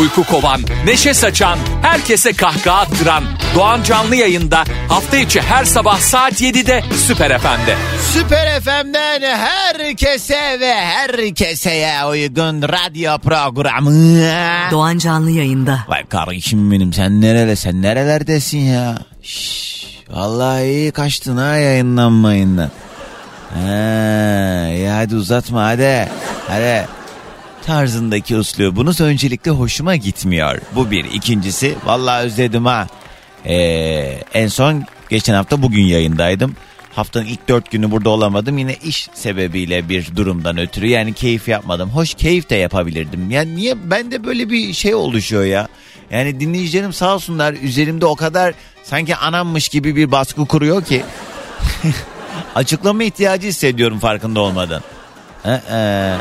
Uyku kovan, neşe saçan, herkese kahkaha attıran Doğan Canlı yayında hafta içi her sabah saat 7'de Süper FM'de. Süper FM'den herkese ve herkeseye uygun radyo programı. Doğan Canlı yayında. Vay kardeşim benim sen nerede sen nerelerdesin ya? Şş, vallahi iyi kaçtın ha yayınlanmayından. Ha, iyi hadi uzatma hadi. Hadi. Tarzındaki üslubunuz öncelikle hoşuma gitmiyor. Bu bir. İkincisi vallahi özledim ha. Ee, en son geçen hafta bugün yayındaydım. Haftanın ilk dört günü burada olamadım. Yine iş sebebiyle bir durumdan ötürü. Yani keyif yapmadım. Hoş keyif de yapabilirdim. Yani niye bende böyle bir şey oluşuyor ya. Yani dinleyicilerim sağ olsunlar üzerimde o kadar sanki anammış gibi bir baskı kuruyor ki. Açıklama ihtiyacı hissediyorum farkında olmadan. Ee,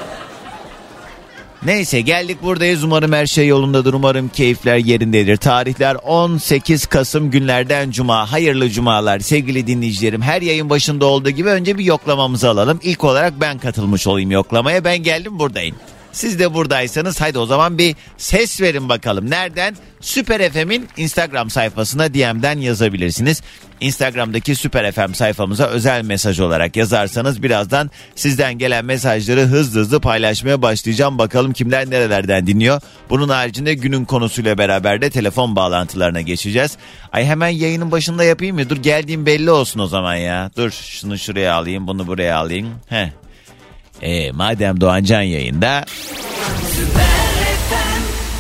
Neyse geldik buradayız. Umarım her şey yolundadır. Umarım keyifler yerindedir. Tarihler 18 Kasım günlerden Cuma. Hayırlı Cumalar sevgili dinleyicilerim. Her yayın başında olduğu gibi önce bir yoklamamızı alalım. İlk olarak ben katılmış olayım yoklamaya. Ben geldim buradayım. Siz de buradaysanız haydi o zaman bir ses verin bakalım. Nereden? Süper FM'in Instagram sayfasına DM'den yazabilirsiniz. Instagram'daki Süper FM sayfamıza özel mesaj olarak yazarsanız birazdan sizden gelen mesajları hızlı hızlı paylaşmaya başlayacağım. Bakalım kimler nerelerden dinliyor. Bunun haricinde günün konusuyla beraber de telefon bağlantılarına geçeceğiz. Ay hemen yayının başında yapayım mı? Dur geldiğim belli olsun o zaman ya. Dur şunu şuraya alayım bunu buraya alayım. Heh. E, madem Doğancan yayında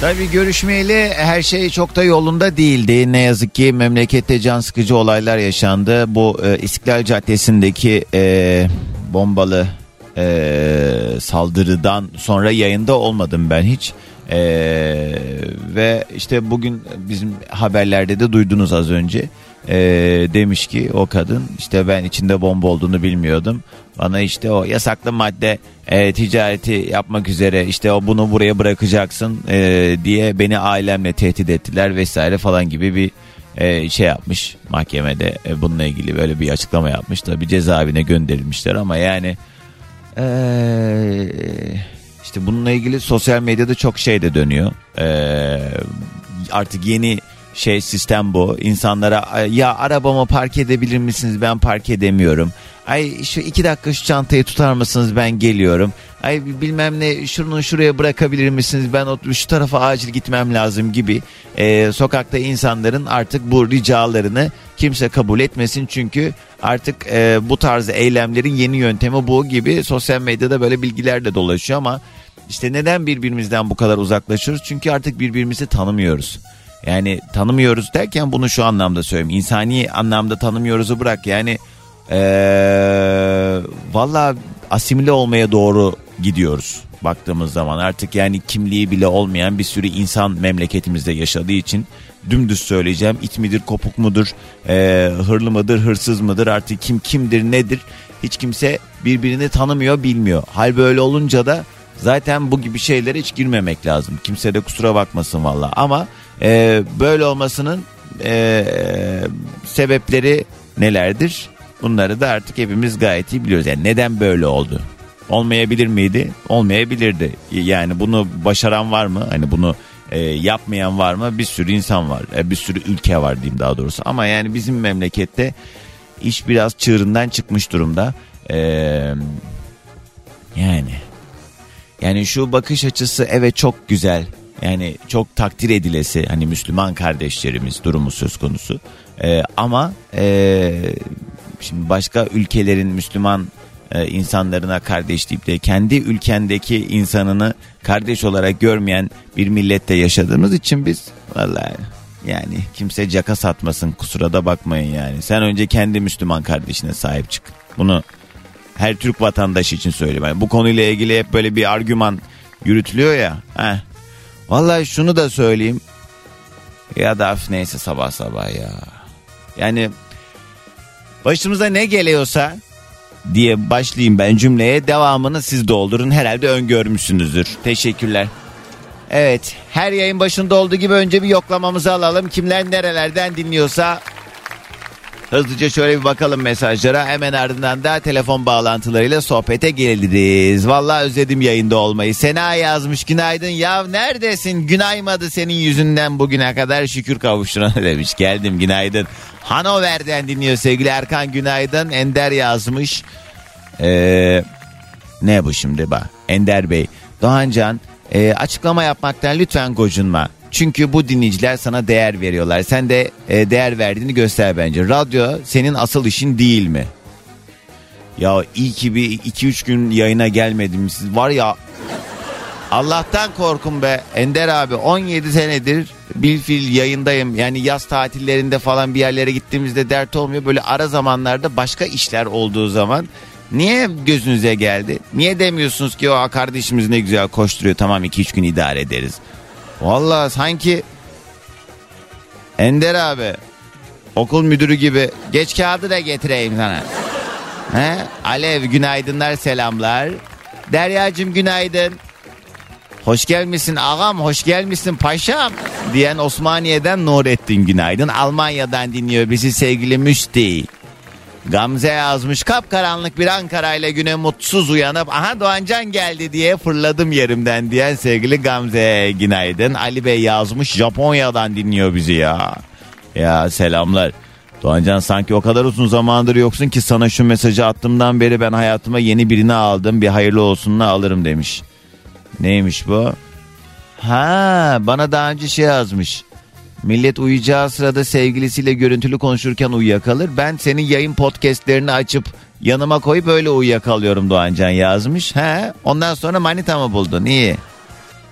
Tabii görüşmeyeli her şey çok da yolunda değildi. Ne yazık ki memlekette can sıkıcı olaylar yaşandı. Bu e, İstiklal Caddesi'ndeki e, bombalı e, saldırıdan sonra yayında olmadım ben hiç. E, ve işte bugün bizim haberlerde de duydunuz az önce. E, demiş ki o kadın işte ben içinde bomba olduğunu bilmiyordum. Bana işte o yasaklı madde e, ticareti yapmak üzere işte o bunu buraya bırakacaksın e, diye beni ailemle tehdit ettiler vesaire falan gibi bir e, şey yapmış mahkemede e, bununla ilgili böyle bir açıklama yapmış. Tabi cezaevine gönderilmişler ama yani e, işte bununla ilgili sosyal medyada çok şey de dönüyor. E, artık yeni şey sistem bu. İnsanlara ya arabamı park edebilir misiniz ben park edemiyorum. Ay şu iki dakika şu çantayı tutar mısınız ben geliyorum. Ay bilmem ne şunu şuraya bırakabilir misiniz ben o, şu tarafa acil gitmem lazım gibi. Ee, sokakta insanların artık bu ricalarını kimse kabul etmesin. Çünkü artık e, bu tarz eylemlerin yeni yöntemi bu gibi sosyal medyada böyle bilgiler de dolaşıyor ama işte neden birbirimizden bu kadar uzaklaşıyoruz? Çünkü artık birbirimizi tanımıyoruz. Yani tanımıyoruz derken bunu şu anlamda söyleyeyim. İnsani anlamda tanımıyoruzu bırak. Yani ee, valla asimile olmaya doğru gidiyoruz baktığımız zaman. Artık yani kimliği bile olmayan bir sürü insan memleketimizde yaşadığı için dümdüz söyleyeceğim. İt midir kopuk mudur e, hırlı mıdır hırsız mıdır artık kim kimdir nedir? Hiç kimse birbirini tanımıyor bilmiyor. Hal böyle olunca da zaten bu gibi şeylere hiç girmemek lazım. Kimse de kusura bakmasın valla ama e, böyle olmasının e, sebepleri nelerdir Bunları da artık hepimiz gayet iyi biliyoruz. Yani neden böyle oldu? Olmayabilir miydi? Olmayabilirdi. Yani bunu başaran var mı? Hani bunu e, yapmayan var mı? Bir sürü insan var. E, bir sürü ülke var diyeyim daha doğrusu. Ama yani bizim memlekette iş biraz çığırından çıkmış durumda. E, yani yani şu bakış açısı evet çok güzel. Yani çok takdir edilesi hani Müslüman kardeşlerimiz durumu söz konusu. E, ama e, şimdi başka ülkelerin Müslüman e, insanlarına kardeş deyip de kendi ülkendeki insanını kardeş olarak görmeyen bir millette yaşadığımız için biz vallahi yani kimse caka satmasın kusura da bakmayın yani. Sen önce kendi Müslüman kardeşine sahip çık. Bunu her Türk vatandaşı için söyleyeyim. Yani bu konuyla ilgili hep böyle bir argüman yürütülüyor ya. Heh. Vallahi şunu da söyleyeyim. Ya da neyse sabah sabah ya. Yani Başımıza ne geliyorsa diye başlayayım ben cümleye. Devamını siz doldurun. Herhalde öngörmüşsünüzdür. Teşekkürler. Evet her yayın başında olduğu gibi önce bir yoklamamızı alalım. Kimler nerelerden dinliyorsa Hızlıca şöyle bir bakalım mesajlara. Hemen ardından da telefon bağlantılarıyla sohbete geliriz. Vallahi özledim yayında olmayı. Sena yazmış günaydın. Ya neredesin? Günaymadı senin yüzünden bugüne kadar şükür kavuşturana demiş. Geldim günaydın. Hanover'den dinliyor sevgili Erkan günaydın. Ender yazmış. Ee, ne bu şimdi bak? Ender Bey. Doğancan e, açıklama yapmaktan lütfen gocunma. Çünkü bu dinleyiciler sana değer veriyorlar. Sen de e, değer verdiğini göster bence. Radyo senin asıl işin değil mi? Ya iyi ki bir 2-3 gün yayına gelmedim. Siz var ya Allah'tan korkun be. Ender abi 17 senedir bilfil yayındayım. Yani yaz tatillerinde falan bir yerlere gittiğimizde dert olmuyor. Böyle ara zamanlarda başka işler olduğu zaman niye gözünüze geldi? Niye demiyorsunuz ki o kardeşimiz ne güzel koşturuyor tamam 2-3 gün idare ederiz. Vallahi sanki Ender abi okul müdürü gibi geç kağıdı da getireyim sana. He? Alev günaydınlar selamlar. Deryacım günaydın. Hoş gelmişsin ağam hoş gelmişsin paşam diyen Osmaniye'den Nurettin günaydın. Almanya'dan dinliyor bizi sevgili Müsti. Gamze yazmış kapkaranlık bir Ankara ile güne mutsuz uyanıp aha Doğancan geldi diye fırladım yerimden diyen sevgili Gamze günaydın. Ali Bey yazmış Japonya'dan dinliyor bizi ya. Ya selamlar. Doğancan sanki o kadar uzun zamandır yoksun ki sana şu mesajı attığımdan beri ben hayatıma yeni birini aldım bir hayırlı olsunla alırım demiş. Neymiş bu? Ha bana daha önce şey yazmış. Millet uyuyacağı sırada sevgilisiyle görüntülü konuşurken uyuyakalır. Ben senin yayın podcastlerini açıp yanıma koyup öyle uyuyakalıyorum Doğancan yazmış. He, ondan sonra manita mı buldun? İyi.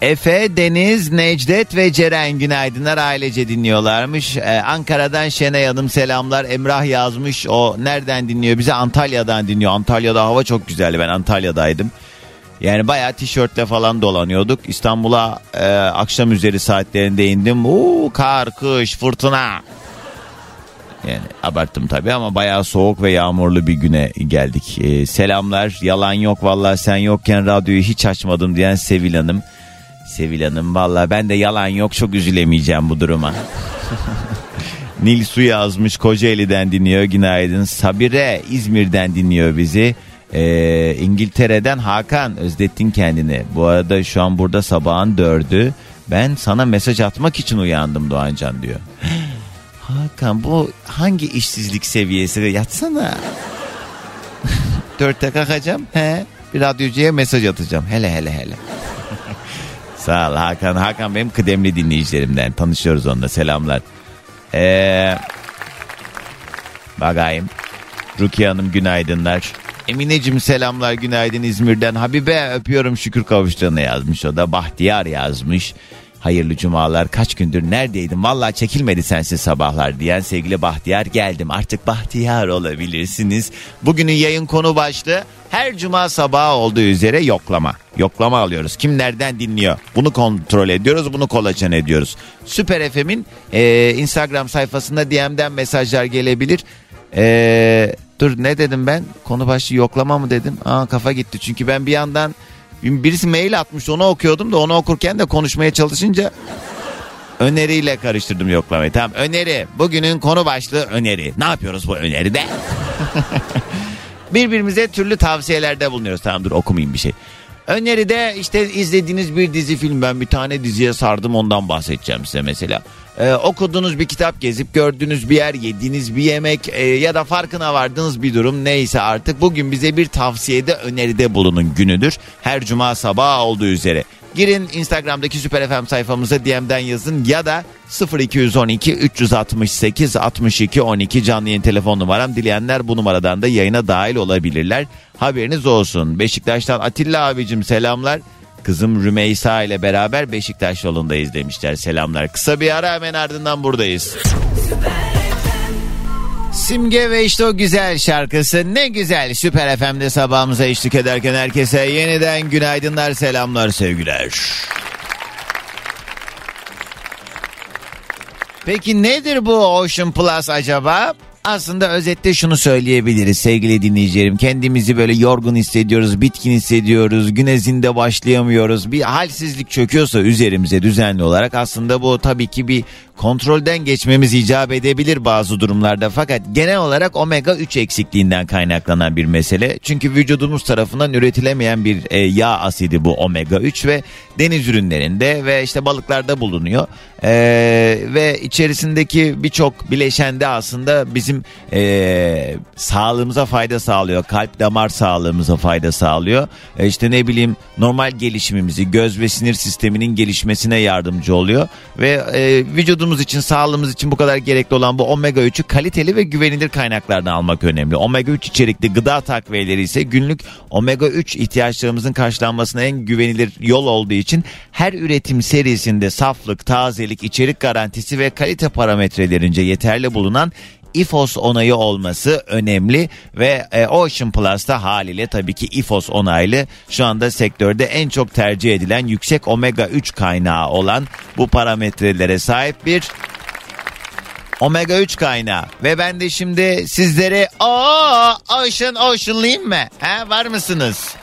Efe, Deniz, Necdet ve Ceren günaydınlar ailece dinliyorlarmış. Ee, Ankara'dan Şenay Hanım selamlar. Emrah yazmış. O nereden dinliyor? Bize Antalya'dan dinliyor. Antalya'da hava çok güzeldi. Ben Antalya'daydım. Yani bayağı tişörtle falan dolanıyorduk. İstanbul'a e, akşam üzeri saatlerinde indim. Uuu kar, kış, fırtına. Yani abarttım tabii ama bayağı soğuk ve yağmurlu bir güne geldik. E, selamlar. Yalan yok vallahi sen yokken radyoyu hiç açmadım diyen Sevil Hanım. Sevil Hanım valla ben de yalan yok çok üzülemeyeceğim bu duruma. Nil Su yazmış Kocaeli'den dinliyor günaydın. Sabire İzmir'den dinliyor bizi. Ee, İngiltere'den Hakan özlettin kendini. Bu arada şu an burada sabahın dördü. Ben sana mesaj atmak için uyandım Doğancan diyor. Hakan bu hangi işsizlik seviyesi yatsana. Dörtte kalkacağım. He, bir radyocuya mesaj atacağım. Hele hele hele. Sağ ol Hakan. Hakan benim kıdemli dinleyicilerimden. Tanışıyoruz onunla. Selamlar. Ee, bakayım. Rukiye Hanım günaydınlar. Emineciğim selamlar günaydın İzmir'den. Habibe öpüyorum şükür kavuştuğuna yazmış o da. Bahtiyar yazmış. Hayırlı cumalar kaç gündür neredeydim valla çekilmedi sensiz sabahlar diyen sevgili Bahtiyar geldim artık Bahtiyar olabilirsiniz. Bugünün yayın konu başlığı her cuma sabahı olduğu üzere yoklama. Yoklama alıyoruz. Kim nereden dinliyor? Bunu kontrol ediyoruz. Bunu kolaçan ediyoruz. Süper FM'in e, Instagram sayfasında DM'den mesajlar gelebilir. Eee Dur ne dedim ben? Konu başlığı yoklama mı dedim? Aa kafa gitti. Çünkü ben bir yandan birisi mail atmış onu okuyordum da onu okurken de konuşmaya çalışınca öneriyle karıştırdım yoklamayı. Tamam öneri. Bugünün konu başlığı öneri. Ne yapıyoruz bu öneride? Birbirimize türlü tavsiyelerde bulunuyoruz. Tamam dur okumayayım bir şey. Öneride işte izlediğiniz bir dizi film ben bir tane diziye sardım ondan bahsedeceğim size mesela. Ee, okuduğunuz bir kitap gezip gördüğünüz bir yer yediğiniz bir yemek e, ya da farkına vardığınız bir durum neyse artık bugün bize bir tavsiyede öneride bulunun günüdür. Her cuma sabahı olduğu üzere. Girin Instagram'daki Süper FM sayfamıza DM'den yazın ya da 0212 368 62 12 canlı yayın telefon numaram. Dileyenler bu numaradan da yayına dahil olabilirler. Haberiniz olsun. Beşiktaş'tan Atilla abicim selamlar. Kızım Rümeysa ile beraber Beşiktaş yolundayız demişler. Selamlar. Kısa bir ara hemen ardından buradayız. Simge ve işte o güzel şarkısı ne güzel Süper FM'de sabahımıza eşlik ederken herkese yeniden günaydınlar selamlar sevgiler. Peki nedir bu Ocean Plus acaba? Aslında özette şunu söyleyebiliriz sevgili dinleyicilerim. Kendimizi böyle yorgun hissediyoruz, bitkin hissediyoruz, güne zinde başlayamıyoruz. Bir halsizlik çöküyorsa üzerimize düzenli olarak aslında bu tabii ki bir kontrolden geçmemiz icap edebilir bazı durumlarda. Fakat genel olarak omega 3 eksikliğinden kaynaklanan bir mesele. Çünkü vücudumuz tarafından üretilemeyen bir e, yağ asidi bu omega 3 ve deniz ürünlerinde ve işte balıklarda bulunuyor. E, ve içerisindeki birçok bileşende aslında bizim e, sağlığımıza fayda sağlıyor. Kalp damar sağlığımıza fayda sağlıyor. E, işte ne bileyim normal gelişimimizi göz ve sinir sisteminin gelişmesine yardımcı oluyor. Ve e, vücudumuz için sağlığımız için bu kadar gerekli olan bu omega 3'ü kaliteli ve güvenilir kaynaklardan almak önemli. Omega 3 içerikli gıda takviyeleri ise günlük omega 3 ihtiyaçlarımızın karşılanmasına en güvenilir yol olduğu için her üretim serisinde saflık, tazelik, içerik garantisi ve kalite parametrelerince yeterli bulunan İFOS onayı olması önemli ve e, Ocean Plus'ta haliyle tabii ki İFOS onaylı şu anda sektörde en çok tercih edilen yüksek omega 3 kaynağı olan bu parametrelere sahip bir omega 3 kaynağı ve ben de şimdi sizlere aa Ocean Ocean'layım mı? He, var mısınız?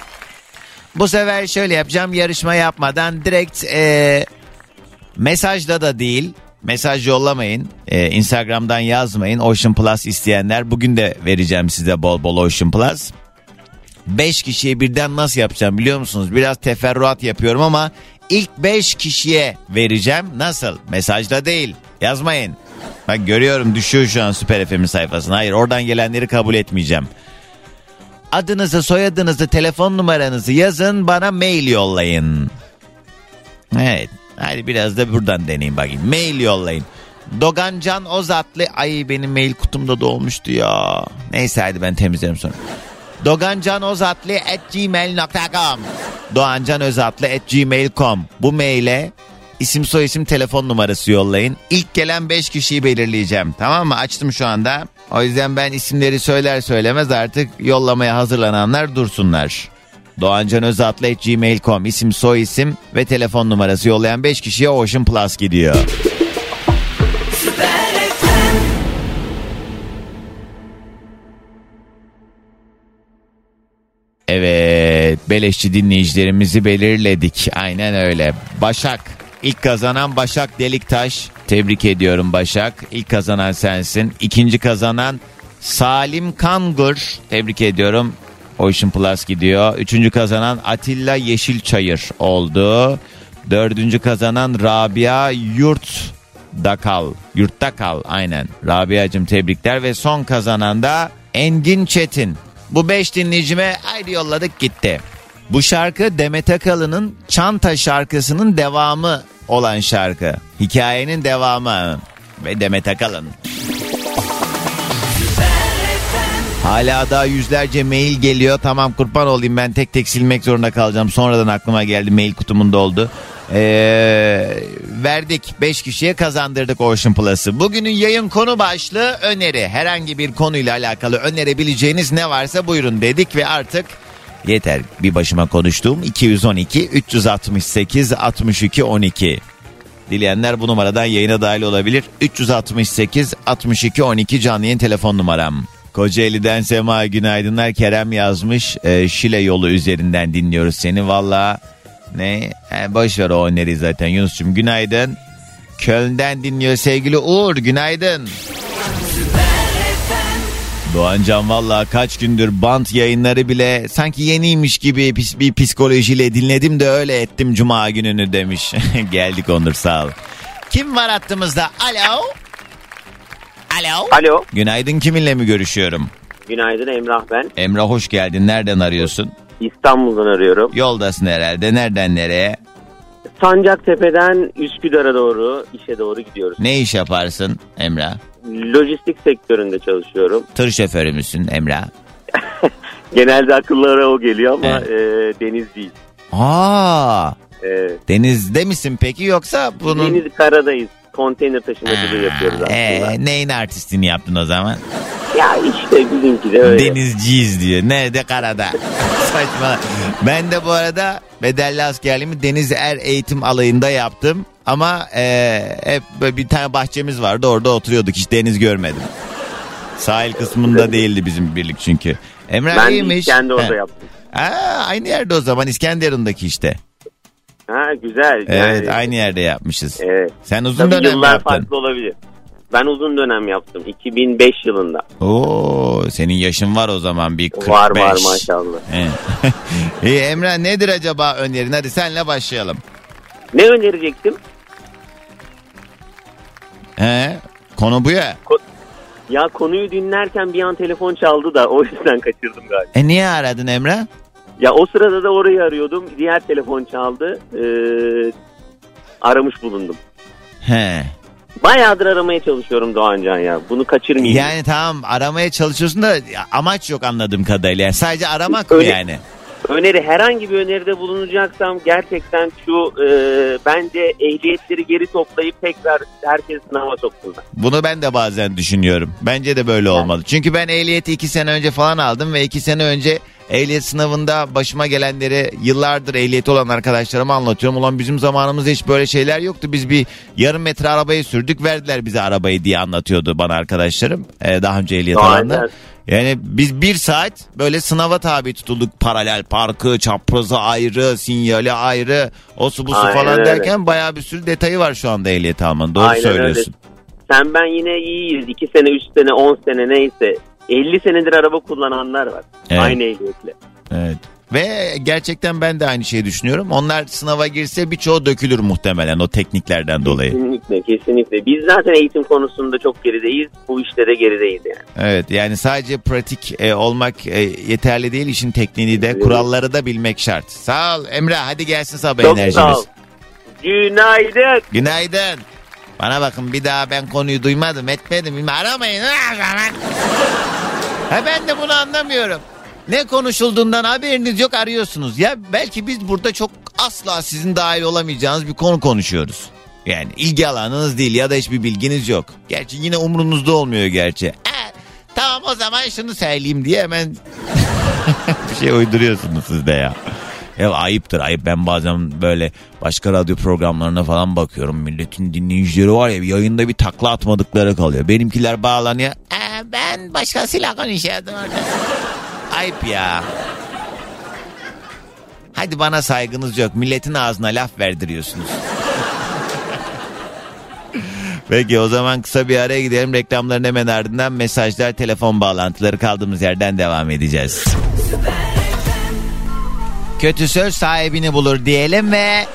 Bu sefer şöyle yapacağım yarışma yapmadan direkt e, mesajda da değil Mesaj yollamayın. Ee, Instagram'dan yazmayın. Ocean Plus isteyenler bugün de vereceğim size bol bol Ocean Plus. 5 kişiye birden nasıl yapacağım biliyor musunuz? Biraz teferruat yapıyorum ama ilk 5 kişiye vereceğim. Nasıl? Mesajla değil. Yazmayın. Bak görüyorum düşüyor şu an Süper FM'in sayfasına. Hayır oradan gelenleri kabul etmeyeceğim. Adınızı, soyadınızı, telefon numaranızı yazın bana mail yollayın. Evet Hadi biraz da buradan deneyim bakayım. Mail yollayın. Dogancan Ozatlı. Ay benim mail kutumda dolmuştu ya. Neyse hadi ben temizlerim sonra. Dogancan Ozatlı at gmail.com Doğancan Özatlı at gmail.com Bu maile isim soy isim telefon numarası yollayın. İlk gelen 5 kişiyi belirleyeceğim. Tamam mı? Açtım şu anda. O yüzden ben isimleri söyler söylemez artık yollamaya hazırlananlar dursunlar. doğancanözatlı.gmail.com isim soy isim ve telefon numarası yollayan 5 kişiye Ocean Plus gidiyor. Evet, beleşçi dinleyicilerimizi belirledik. Aynen öyle. Başak, ilk kazanan Başak Deliktaş. Tebrik ediyorum Başak. İlk kazanan sensin. İkinci kazanan Salim Kangur. Tebrik ediyorum. Ocean Plus gidiyor. Üçüncü kazanan Atilla Yeşilçayır oldu. Dördüncü kazanan Rabia Yurt Dakal. Yurtta kal aynen. Rabia'cığım tebrikler ve son kazanan da Engin Çetin. Bu beş dinleyicime ayrı yolladık gitti. Bu şarkı Demet Akalın'ın Çanta şarkısının devamı olan şarkı. Hikayenin devamı ve Demet Akalın. Hala daha yüzlerce mail geliyor. Tamam kurban olayım ben tek tek silmek zorunda kalacağım. Sonradan aklıma geldi mail kutumunda oldu. Ee, verdik 5 kişiye kazandırdık Ocean Plus'ı. Bugünün yayın konu başlığı öneri. Herhangi bir konuyla alakalı önerebileceğiniz ne varsa buyurun dedik ve artık yeter bir başıma konuştuğum 212 368 62 12. Dileyenler bu numaradan yayına dahil olabilir. 368 62 12 canlı yayın telefon numaram. Kocaeli'den Sema günaydınlar. Kerem yazmış. E, Şile yolu üzerinden dinliyoruz seni. Valla ne? He, boş ver o öneri zaten Yunus'cum. Günaydın. Köln'den dinliyor sevgili Uğur. Günaydın. Doğancan valla kaç gündür bant yayınları bile sanki yeniymiş gibi bir psikolojiyle dinledim de öyle ettim cuma gününü demiş. Geldik Onur sağ ol. Kim var hattımızda? Alo. Alo. Alo. Günaydın kiminle mi görüşüyorum? Günaydın Emrah ben. Emrah hoş geldin. Nereden arıyorsun? İstanbul'dan arıyorum. Yoldasın herhalde. Nereden nereye? Sancaktepe'den Üsküdar'a doğru işe doğru gidiyoruz. Ne iş yaparsın Emrah? Lojistik sektöründe çalışıyorum. Tır şoförü müsün Emrah? Genelde akıllara o geliyor ama e, deniz değil. Aa, E, denizde misin peki yoksa bunun... deniz karadayız. Konteyner taşımacılığı yapıyoruz aslında. Ee, neyin artistini yaptın o zaman? Ya işte bizimki de öyle. Denizciyiz diyor. Nerede karada? Saçma. Ben de bu arada bedelli askerliğimi Deniz Er Eğitim Alayı'nda yaptım. Ama e, hep böyle bir tane bahçemiz vardı orada oturuyorduk hiç deniz görmedim. Sahil kısmında değildi bizim birlik çünkü. Emrah Ben iyiymiş. İskenderun'da He. yaptım. Aa, aynı yerde o zaman İskenderun'daki işte. Ha güzel. Evet Yani, aynı yerde yapmışız. Evet. Sen uzun Tabii dönem yıllar yaptın. farklı olabilir. Ben uzun dönem yaptım. 2005 yılında. Oo, senin yaşın var o zaman bir 45. Var var maşallah. He. İyi Emrah nedir acaba önerin? Hadi senle başlayalım. Ne önerecektim? He? Konu bu ya. Ya konuyu dinlerken bir an telefon çaldı da o yüzden kaçırdım galiba. E niye aradın Emrah? Ya o sırada da orayı arıyordum. Diğer telefon çaldı. Ee, aramış bulundum. He. Bayağıdır aramaya çalışıyorum Doğancan ya. Bunu kaçırmayayım. Yani tamam aramaya çalışıyorsun da amaç yok anladığım kadarıyla. Yani sadece aramak mı yani? Öneri herhangi bir öneride bulunacaksam gerçekten şu e, bence ehliyetleri geri toplayıp tekrar herkes sınava soksunlar. Bunu ben de bazen düşünüyorum. Bence de böyle olmalı. Çünkü ben ehliyeti iki sene önce falan aldım ve iki sene önce ehliyet sınavında başıma gelenleri yıllardır ehliyeti olan arkadaşlarıma anlatıyorum. Ulan bizim zamanımızda hiç böyle şeyler yoktu. Biz bir yarım metre arabayı sürdük verdiler bize arabayı diye anlatıyordu bana arkadaşlarım. Ee, daha önce ehliyet alanlar. Yani biz bir saat böyle sınava tabi tutulduk. Paralel parkı, çaprazı ayrı, sinyali ayrı, o su bu su Aynen falan öyle. derken bayağı bir sürü detayı var şu anda ehliyet almanın. Doğru Aynen öyle. söylüyorsun. Sen ben yine iyiyiz. 2 sene, 3 sene, 10 sene neyse. 50 senedir araba kullananlar var. Evet. Aynı ehliyetle. Evet. Ve gerçekten ben de aynı şeyi düşünüyorum. Onlar sınava girse birçoğu dökülür muhtemelen o tekniklerden dolayı. Kesinlikle, kesinlikle. Biz zaten eğitim konusunda çok gerideyiz. Bu işte de gerideyiz yani. Evet yani sadece pratik e, olmak e, yeterli değil işin tekniğini de Evet. kuralları da bilmek şart. Sağ ol Emrah hadi gelsin sabah Çok enerjimiz. sağ ol. Günaydın. Günaydın. Bana bakın bir daha ben konuyu duymadım etmedim. Aramayın. Ha ben de bunu anlamıyorum. Ne konuşulduğundan haberiniz yok arıyorsunuz. Ya belki biz burada çok asla sizin dahil olamayacağınız bir konu konuşuyoruz. Yani ilgi alanınız değil ya da hiçbir bilginiz yok. Gerçi yine umrunuzda olmuyor gerçi. E, tamam o zaman şunu söyleyeyim diye hemen bir şey uyduruyorsunuz siz de ya. Ya ayıptır ayıp ben bazen böyle başka radyo programlarına falan bakıyorum. Milletin dinleyicileri var ya yayında bir takla atmadıkları kalıyor. Benimkiler bağlanıyor. "Ee, ben başkasıyla konuşuyordum orada. Ayıp ya. Hadi bana saygınız yok. Milletin ağzına laf verdiriyorsunuz. Peki o zaman kısa bir araya gidelim. Reklamların hemen ardından mesajlar, telefon bağlantıları kaldığımız yerden devam edeceğiz. Kötü söz sahibini bulur diyelim ve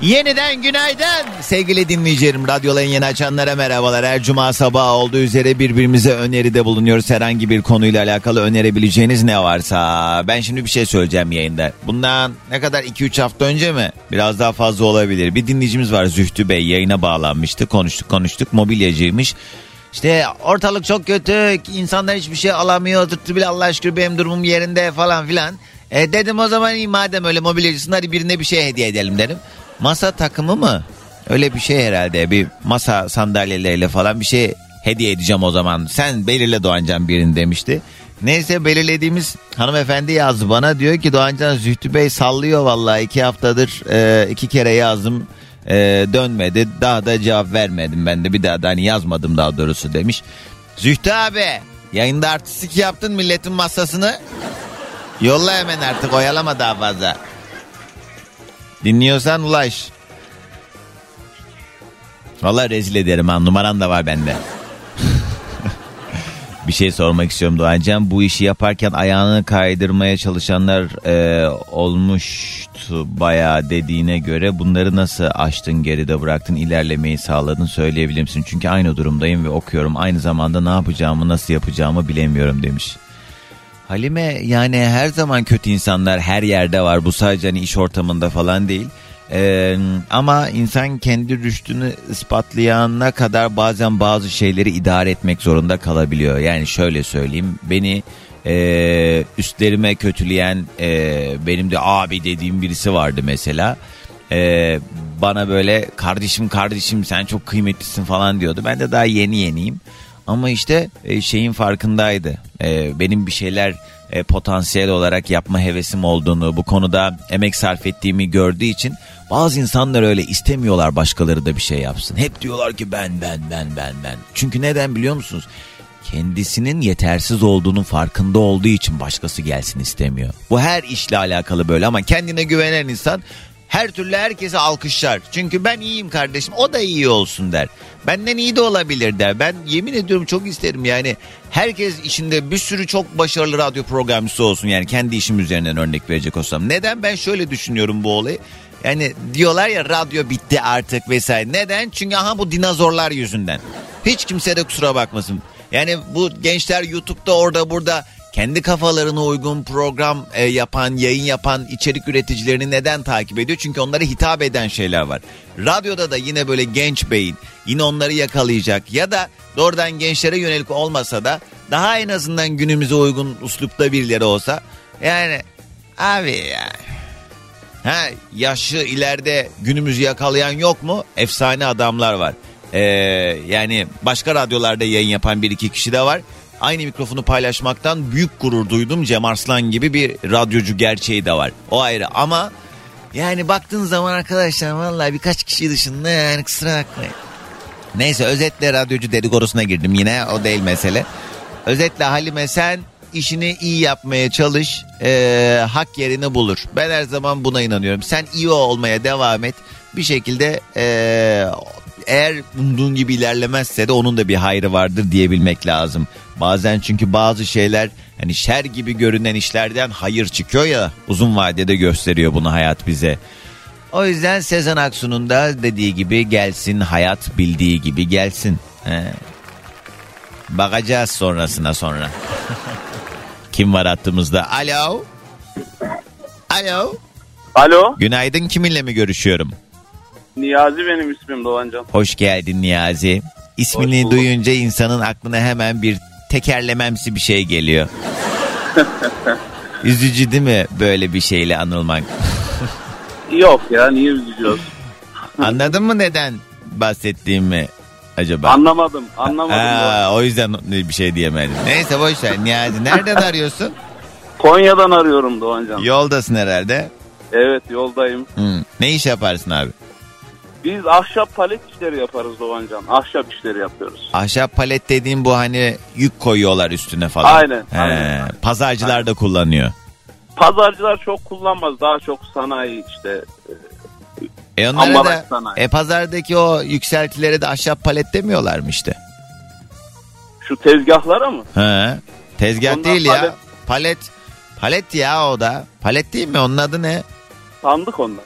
yeniden günaydın sevgili dinleyicilerim. Radyoların yeni açanlara merhabalar. Her cuma sabahı olduğu üzere birbirimize öneride bulunuyoruz. Herhangi bir konuyla alakalı önerebileceğiniz ne varsa. Ben şimdi bir şey söyleyeceğim yayında. Bundan ne kadar 2-3 hafta önce mi? Biraz daha fazla olabilir. Bir dinleyicimiz var Zühtü Bey yayına bağlanmıştı. Konuştuk konuştuk mobilyacıymış. İşte ortalık çok kötü. insanlar hiçbir şey alamıyor. Zıttı bile Allah şükür benim durumum yerinde falan filan. E dedim o zaman iyi madem öyle mobilyacısın hadi birine bir şey hediye edelim dedim. Masa takımı mı? Öyle bir şey herhalde. Bir masa sandalyeleriyle falan bir şey hediye edeceğim o zaman. Sen belirle Doğancan birini demişti. Neyse belirlediğimiz hanımefendi yazdı bana. Diyor ki Doğancan Zühtü Bey sallıyor vallahi iki haftadır e, iki kere yazdım e, dönmedi. Daha da cevap vermedim ben de bir daha da hani yazmadım daha doğrusu demiş. Zühtü abi yayında artistik yaptın milletin masasını. Yolla hemen artık oyalama daha fazla. Dinliyorsan ulaş. Valla rezil ederim ha numaran da var bende. bir şey sormak istiyorum Doğancan. Bu işi yaparken ayağını kaydırmaya çalışanlar e, olmuştu bayağı dediğine göre bunları nasıl aştın geride bıraktın ilerlemeyi sağladın söyleyebilir misin? Çünkü aynı durumdayım ve okuyorum aynı zamanda ne yapacağımı nasıl yapacağımı bilemiyorum demiş. Halime yani her zaman kötü insanlar her yerde var. Bu sadece hani iş ortamında falan değil. Ee, ama insan kendi rüştünü ispatlayana kadar bazen bazı şeyleri idare etmek zorunda kalabiliyor. Yani şöyle söyleyeyim beni e, üstlerime kötüleyen e, benim de abi dediğim birisi vardı mesela. E, bana böyle kardeşim kardeşim sen çok kıymetlisin falan diyordu. Ben de daha yeni yeniyim. Ama işte e, şeyin farkındaydı. E, benim bir şeyler e, potansiyel olarak yapma hevesim olduğunu, bu konuda emek sarf ettiğimi gördüğü için bazı insanlar öyle istemiyorlar başkaları da bir şey yapsın. Hep diyorlar ki ben ben ben ben ben. Çünkü neden biliyor musunuz? kendisinin yetersiz olduğunun farkında olduğu için başkası gelsin istemiyor. Bu her işle alakalı böyle ama kendine güvenen insan her türlü herkese alkışlar. Çünkü ben iyiyim kardeşim o da iyi olsun der. Benden iyi de olabilir der. Ben yemin ediyorum çok isterim yani herkes işinde bir sürü çok başarılı radyo programcısı olsun yani kendi işim üzerinden örnek verecek olsam. Neden ben şöyle düşünüyorum bu olayı? Yani diyorlar ya radyo bitti artık vesaire. Neden? Çünkü aha bu dinozorlar yüzünden. Hiç kimse de kusura bakmasın. Yani bu gençler YouTube'da orada burada kendi kafalarına uygun program e, yapan, yayın yapan içerik üreticilerini neden takip ediyor? Çünkü onlara hitap eden şeyler var. Radyoda da yine böyle genç beyin yine onları yakalayacak ya da doğrudan gençlere yönelik olmasa da daha en azından günümüze uygun uslupta birileri olsa yani abi ya ha yaşı ileride günümüzü yakalayan yok mu? Efsane adamlar var. Ee, yani başka radyolarda yayın yapan bir iki kişi de var aynı mikrofonu paylaşmaktan büyük gurur duydum. Cem Arslan gibi bir radyocu gerçeği de var. O ayrı ama yani baktığın zaman arkadaşlar vallahi birkaç kişi dışında yani kusura bakmayın. Neyse özetle radyocu dedikodusuna girdim yine o değil mesele. Özetle Halime sen işini iyi yapmaya çalış ee, hak yerini bulur. Ben her zaman buna inanıyorum. Sen iyi olmaya devam et bir şekilde ee, eğer umduğun gibi ilerlemezse de onun da bir hayrı vardır diyebilmek lazım. Bazen çünkü bazı şeyler hani şer gibi görünen işlerden hayır çıkıyor ya uzun vadede gösteriyor bunu hayat bize. O yüzden Sezen Aksu'nun da dediği gibi gelsin hayat bildiği gibi gelsin. He. Bakacağız sonrasına sonra. Kim var hattımızda? Alo. Alo. Alo. Günaydın kiminle mi görüşüyorum? Niyazi benim ismim Doğancan. Hoş geldin Niyazi. İsmini duyunca insanın aklına hemen bir tekerlememsi bir şey geliyor. Üzücü değil mi böyle bir şeyle anılmak? Yok ya niye üzücü olsun? Anladın mı neden bahsettiğimi acaba? Anlamadım anlamadım. Aa, o yüzden bir şey diyemedim. Neyse boş ver Niyazi. Nereden arıyorsun? Konya'dan arıyorum Doğancan. Yoldasın herhalde. Evet yoldayım. Hı. Ne iş yaparsın abi? Biz ahşap palet işleri yaparız Doğancan. Ahşap işleri yapıyoruz. Ahşap palet dediğim bu hani yük koyuyorlar üstüne falan. Aynen, He, aynen. Pazarcılar Aynen. da kullanıyor. Pazarcılar çok kullanmaz. Daha çok sanayi işte. E onlara Ambalaj da sanayi. e pazardaki o yükseltilere de ahşap palet demiyorlar mı işte? Şu tezgahlara mı? He. Tezgah Onlar değil ya. palet. Palet. Palet ya o da. Palet değil mi? Onun adı ne? Sandık onlar.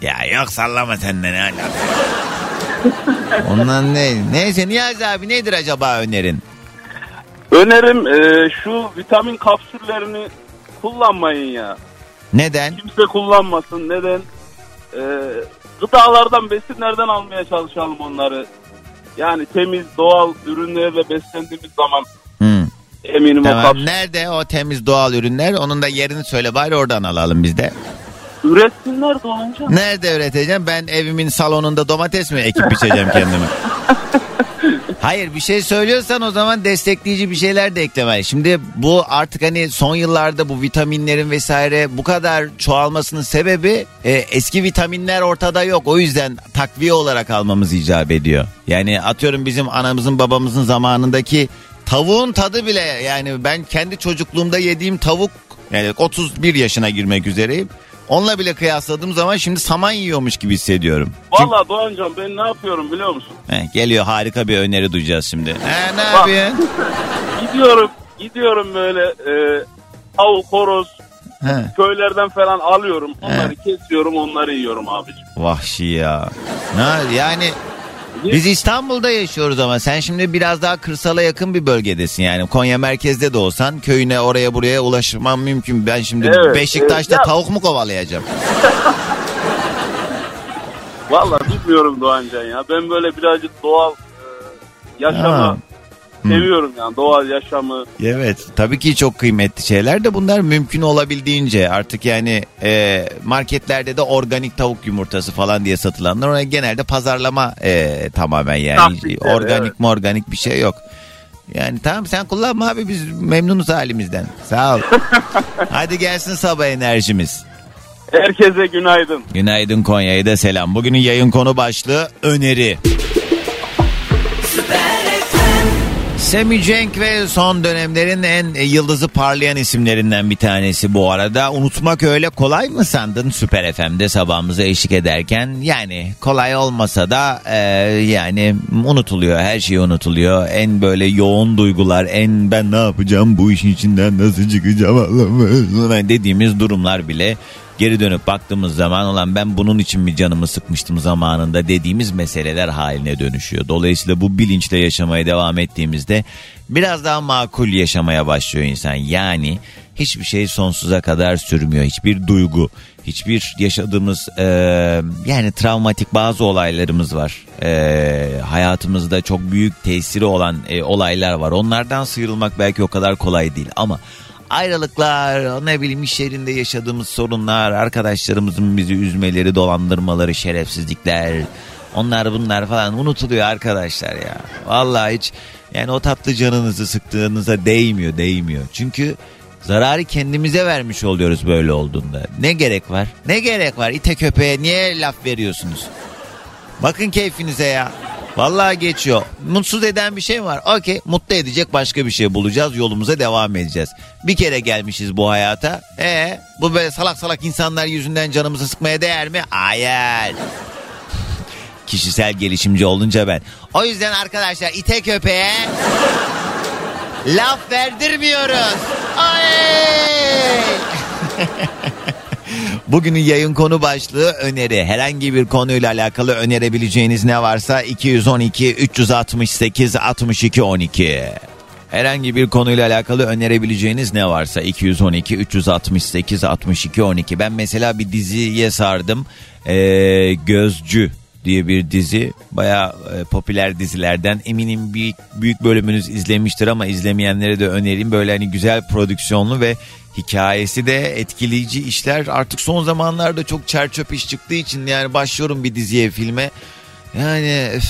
Ya yok sallama sen de ne alaka. Ondan ne? Neyse Niyazi abi nedir acaba önerin? Önerim e, şu vitamin kapsüllerini kullanmayın ya. Neden? Kimse kullanmasın. Neden? E, gıdalardan, besinlerden almaya çalışalım onları. Yani temiz, doğal ürünlerle beslendiğimiz zaman Hı. eminim o Tamam. kapsül Nerede o temiz doğal ürünler? Onun da yerini söyle bari oradan alalım biz de. Üretsinler Doğancan. Nerede üreteceğim? Ben evimin salonunda domates mi ekip biçeceğim kendime? Hayır bir şey söylüyorsan o zaman destekleyici bir şeyler de eklemeli. Şimdi bu artık hani son yıllarda bu vitaminlerin vesaire bu kadar çoğalmasının sebebi e, eski vitaminler ortada yok. O yüzden takviye olarak almamız icap ediyor. Yani atıyorum bizim anamızın babamızın zamanındaki tavuğun tadı bile yani ben kendi çocukluğumda yediğim tavuk yani 31 yaşına girmek üzereyim. Onunla bile kıyasladığım zaman şimdi saman yiyormuş gibi hissediyorum. Valla Doğancan ben ne yapıyorum biliyor musun? Heh, geliyor harika bir öneri duyacağız şimdi. He, ne yapıyorsun? Gidiyorum, gidiyorum böyle e, tavuk, horoz, He, köylerden falan alıyorum. Onları kesiyorum, onları yiyorum abicim. vahşi ya. Ne, yani biz İstanbul'da yaşıyoruz ama sen şimdi biraz daha kırsala yakın bir bölgedesin yani. Konya merkezde de olsan köyüne oraya buraya ulaşmam mümkün. Ben şimdi Evet, Beşiktaş'ta evet. Ya- tavuk mu kovalayacağım? Valla bilmiyorum Doğancan ya. Ben böyle birazcık doğal e, yaşamı Ha. Seviyorum yani. Doğal yaşamı. Evet tabii ki çok kıymetli şeyler de bunlar mümkün olabildiğince artık yani e, marketlerde de organik tavuk yumurtası falan diye satılanlar ona genelde pazarlama e, tamamen yani Taktikler, organik evet. mi organik bir şey yok. Yani tamam sen kullanma abi biz memnunuz halimizden sağ ol. Hadi gelsin sabah enerjimiz. Herkese günaydın. Günaydın Konya'ya da selam. Bugünün yayın konu başlığı öneri. Semi Cenk ve son dönemlerin en yıldızı parlayan isimlerinden bir tanesi bu arada. Unutmak öyle kolay mı sandın Süper FM'de sabahımıza eşlik ederken? Yani kolay olmasa da e, yani unutuluyor her şey unutuluyor. En böyle yoğun duygular en ben ne yapacağım bu işin içinden nasıl çıkacağım Allah'ım dediğimiz durumlar bile geri dönüp baktığımız zaman olan ben bunun için mi canımı sıkmıştım zamanında dediğimiz meseleler haline dönüşüyor. Dolayısıyla bu bilinçle yaşamaya devam ettiğimizde biraz daha makul yaşamaya başlıyor insan. Yani hiçbir şey sonsuza kadar sürmüyor. Hiçbir duygu, hiçbir yaşadığımız e, yani travmatik bazı olaylarımız var. E, hayatımızda çok büyük tesiri olan e, olaylar var. Onlardan sıyrılmak belki o kadar kolay değil ama ayrılıklar, ne bileyim iş yerinde yaşadığımız sorunlar, arkadaşlarımızın bizi üzmeleri, dolandırmaları, şerefsizlikler, onlar bunlar falan unutuluyor arkadaşlar ya. Vallahi hiç yani o tatlı canınızı sıktığınıza değmiyor, değmiyor. Çünkü zararı kendimize vermiş oluyoruz böyle olduğunda. Ne gerek var? Ne gerek var? İte köpeğe niye laf veriyorsunuz? Bakın keyfinize ya. Vallahi geçiyor. Mutsuz eden bir şey var. Okey mutlu edecek başka bir şey bulacağız. Yolumuza devam edeceğiz. Bir kere gelmişiz bu hayata. E bu böyle salak salak insanlar yüzünden canımızı sıkmaya değer mi? Hayır. Kişisel gelişimci olunca ben. O yüzden arkadaşlar ite köpeğe laf verdirmiyoruz. Ay! Bugünün yayın konu başlığı öneri. Herhangi bir konuyla alakalı önerebileceğiniz ne varsa 212 368 62 12. Herhangi bir konuyla alakalı önerebileceğiniz ne varsa 212 368 62 12. Ben mesela bir diziye sardım. Ee, Gözcü diye bir dizi. Baya e, popüler dizilerden. Eminim büyük, büyük bölümünüz izlemiştir ama izlemeyenlere de önereyim. Böyle hani güzel prodüksiyonlu ve hikayesi de etkileyici işler. Artık son zamanlarda çok çerçöp iş çıktığı için yani başlıyorum bir diziye filme. Yani öf,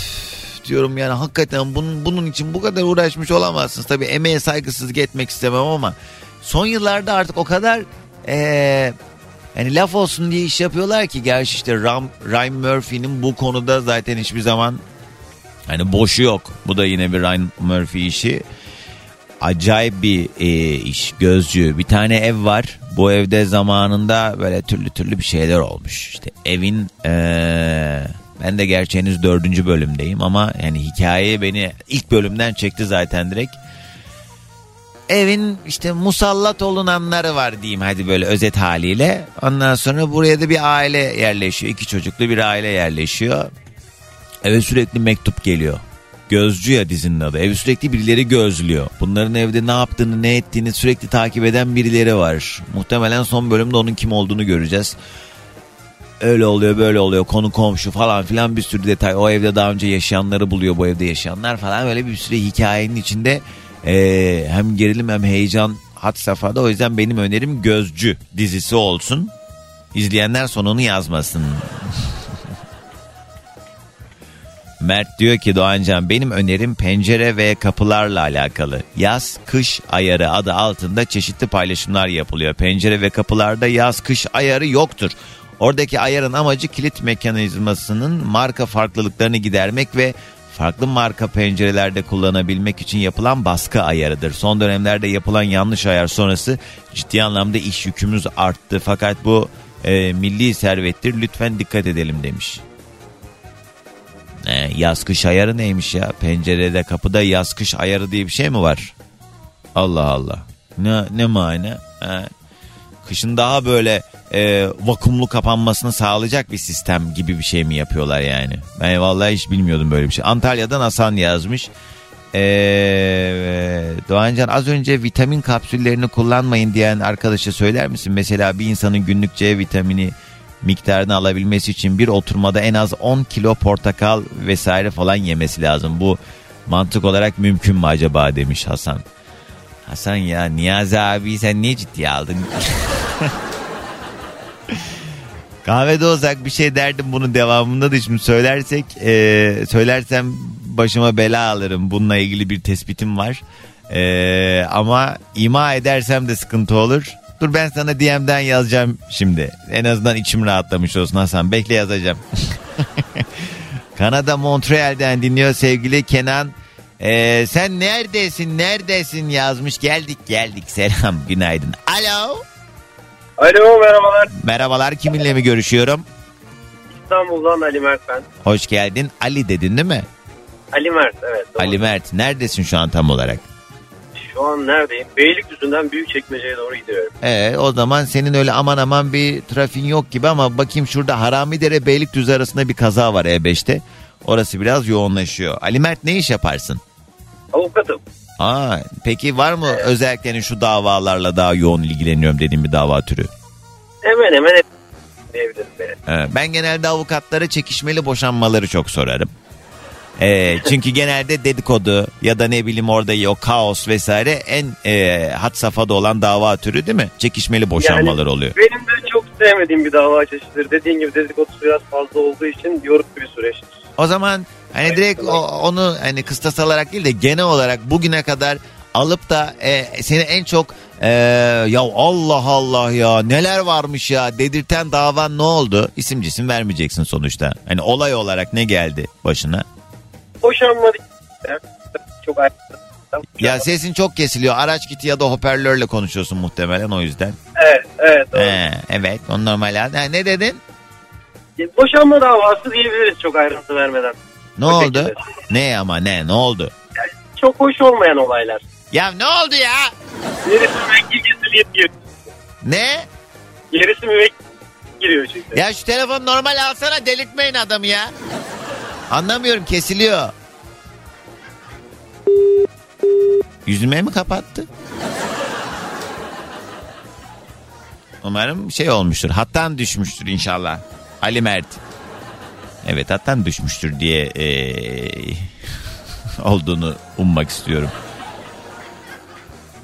diyorum yani hakikaten bunun, bunun için bu kadar uğraşmış olamazsınız. Tabii emeğe saygısızlık etmek istemem ama son yıllarda artık o kadar ee, yani laf olsun diye iş yapıyorlar ki gerçi işte Ram, Ryan Murphy'nin bu konuda zaten hiçbir zaman hani boşu yok. Bu da yine bir Ryan Murphy işi. Acayip bir e, iş gözcü. Bir tane ev var. Bu evde zamanında böyle türlü türlü bir şeyler olmuş. İşte evin e, ben de gerçi henüz dördüncü bölümdeyim ama yani hikaye beni ilk bölümden çekti zaten direkt evin işte musallat olunanları var diyeyim hadi böyle özet haliyle. Ondan sonra buraya da bir aile yerleşiyor. iki çocuklu bir aile yerleşiyor. Eve sürekli mektup geliyor. Gözcü ya dizinin adı. Ev sürekli birileri gözlüyor. Bunların evde ne yaptığını ne ettiğini sürekli takip eden birileri var. Muhtemelen son bölümde onun kim olduğunu göreceğiz. Öyle oluyor böyle oluyor konu komşu falan filan bir sürü detay. O evde daha önce yaşayanları buluyor bu evde yaşayanlar falan böyle bir sürü hikayenin içinde ee, hem gerilim hem heyecan hat safhada. O yüzden benim önerim Gözcü dizisi olsun. İzleyenler sonunu yazmasın. Mert diyor ki Doğancan benim önerim pencere ve kapılarla alakalı. Yaz kış ayarı adı altında çeşitli paylaşımlar yapılıyor. Pencere ve kapılarda yaz kış ayarı yoktur. Oradaki ayarın amacı kilit mekanizmasının marka farklılıklarını gidermek ve farklı marka pencerelerde kullanabilmek için yapılan baskı ayarıdır. Son dönemlerde yapılan yanlış ayar sonrası ciddi anlamda iş yükümüz arttı. Fakat bu e, milli servettir lütfen dikkat edelim demiş. E, yaz kış ayarı neymiş ya? Pencerede kapıda yaz kış ayarı diye bir şey mi var? Allah Allah. Ne, ne mane? E, kışın daha böyle e, vakumlu kapanmasını sağlayacak bir sistem gibi bir şey mi yapıyorlar yani? Ben vallahi hiç bilmiyordum böyle bir şey. Antalya'dan Hasan yazmış. Ee, Doğancan az önce vitamin kapsüllerini kullanmayın diyen arkadaşa söyler misin? Mesela bir insanın günlük C vitamini miktarını alabilmesi için bir oturmada en az 10 kilo portakal vesaire falan yemesi lazım. Bu mantık olarak mümkün mü acaba demiş Hasan. Hasan ya Niyazi abi sen niye ciddiye aldın? Kahvede olsak bir şey derdim bunun devamında da şimdi söylersek e, söylersem başıma bela alırım. Bununla ilgili bir tespitim var. E, ama ima edersem de sıkıntı olur. Dur ben sana DM'den yazacağım şimdi. En azından içim rahatlamış olsun Hasan. Bekle yazacağım. Kanada Montreal'den dinliyor sevgili Kenan Ee, sen neredesin neredesin yazmış geldik geldik selam günaydın. Alo. Alo merhabalar. Merhabalar kiminle mi görüşüyorum? İstanbul'dan Ali Mert ben. Hoş geldin. Ali dedin değil mi? Ali Mert evet. doğru. Ali Mert neredesin şu an tam olarak? Şu an neredeyim? Beylikdüzü'nden Büyükçekmece'ye doğru gidiyorum. Ee, o zaman senin öyle aman aman bir trafiğin yok gibi ama bakayım şurada Haramidere Beylikdüzü arasında bir kaza var E5'te. Orası biraz yoğunlaşıyor. Ali Mert ne iş yaparsın? Avukatım. Aa, peki var mı özellikle hani şu davalarla daha yoğun ilgileniyorum dediğim bir dava türü? Hemen hemen hep diyebilirim beni. Ee, ben genelde avukatlara çekişmeli boşanmaları çok sorarım. Ee, çünkü genelde dedikodu ya da ne bileyim orada o kaos vesaire en e, hat safhada olan dava türü değil mi? Çekişmeli boşanmalar oluyor. Benim de çok sevmediğim bir dava çeşididir. Dediğin gibi dedikodusu biraz fazla olduğu için yorucu bir süreçtir. O zaman hani direkt o- onu hani kıstas alarak değil de genel olarak bugüne kadar alıp da e, seni en çok e, ya Allah Allah ya neler varmış ya dedirten davan ne oldu? İsim cisim vermeyeceksin sonuçta. Hani olay olarak ne geldi başına? Boşanma çok. Ya sesin çok kesiliyor. Araç kiti ya da hoparlörle konuşuyorsun muhtemelen o yüzden. Evet, evet. doğru. He, evet o normal. Ha, ne dedin? Boşanma davası diyebiliriz çok ayrıntı vermeden. Ne O oldu? şekilde. Ne ama ne? Ne oldu? Çok hoş olmayan olaylar. Ya ne oldu ya? Gerisi müvekkil getirliğe giriyor. Ne? Gerisi müvekkil giriyor çünkü. Ya şu telefon normal alsana delirtmeyin adamı ya. Anlamıyorum kesiliyor. Yüzüme mi kapattı? Umarım şey olmuştur. Hattan düşmüştür inşallah. Ali Mert. Evet hattan düşmüştür diye eee, olduğunu ummak istiyorum.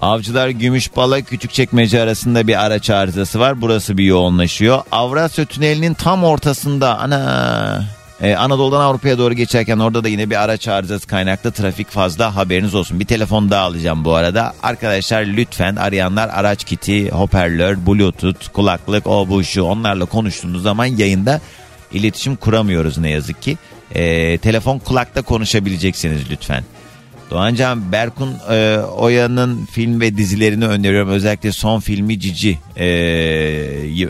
Avcılar Gümüşbala Küçükçekmece arasında bir araç arızası var. Burası bir yoğunlaşıyor. Avrasya Tüneli'nin tam ortasında ana Ee, Anadolu'dan Avrupa'ya doğru geçerken orada da yine bir araç arızası kaynaklı trafik fazla haberiniz olsun. Bir telefon daha alacağım bu arada. Arkadaşlar lütfen arayanlar araç kiti, hoparlör, bluetooth, kulaklık, o bu şu onlarla konuştuğunuz zaman yayında iletişim kuramıyoruz ne yazık ki. Ee, telefon kulakta konuşabileceksiniz lütfen. Doğancan Berkun e, Oya'nın film ve dizilerini öneriyorum. Özellikle son filmi Cici e,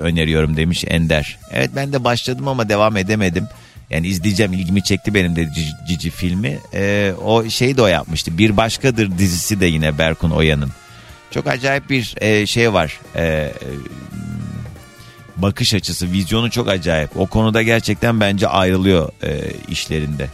öneriyorum demiş Ender. Evet ben de başladım ama devam edemedim. Yani izleyeceğim ilgimi çekti benim de Cici, Cici filmi. E, o şeyi de o yapmıştı. Bir Başkadır dizisi de yine Berkun Oya'nın. Çok acayip bir e, şey var. E, e, bakış açısı, vizyonu çok acayip. O konuda gerçekten bence ayrılıyor e, işlerinde.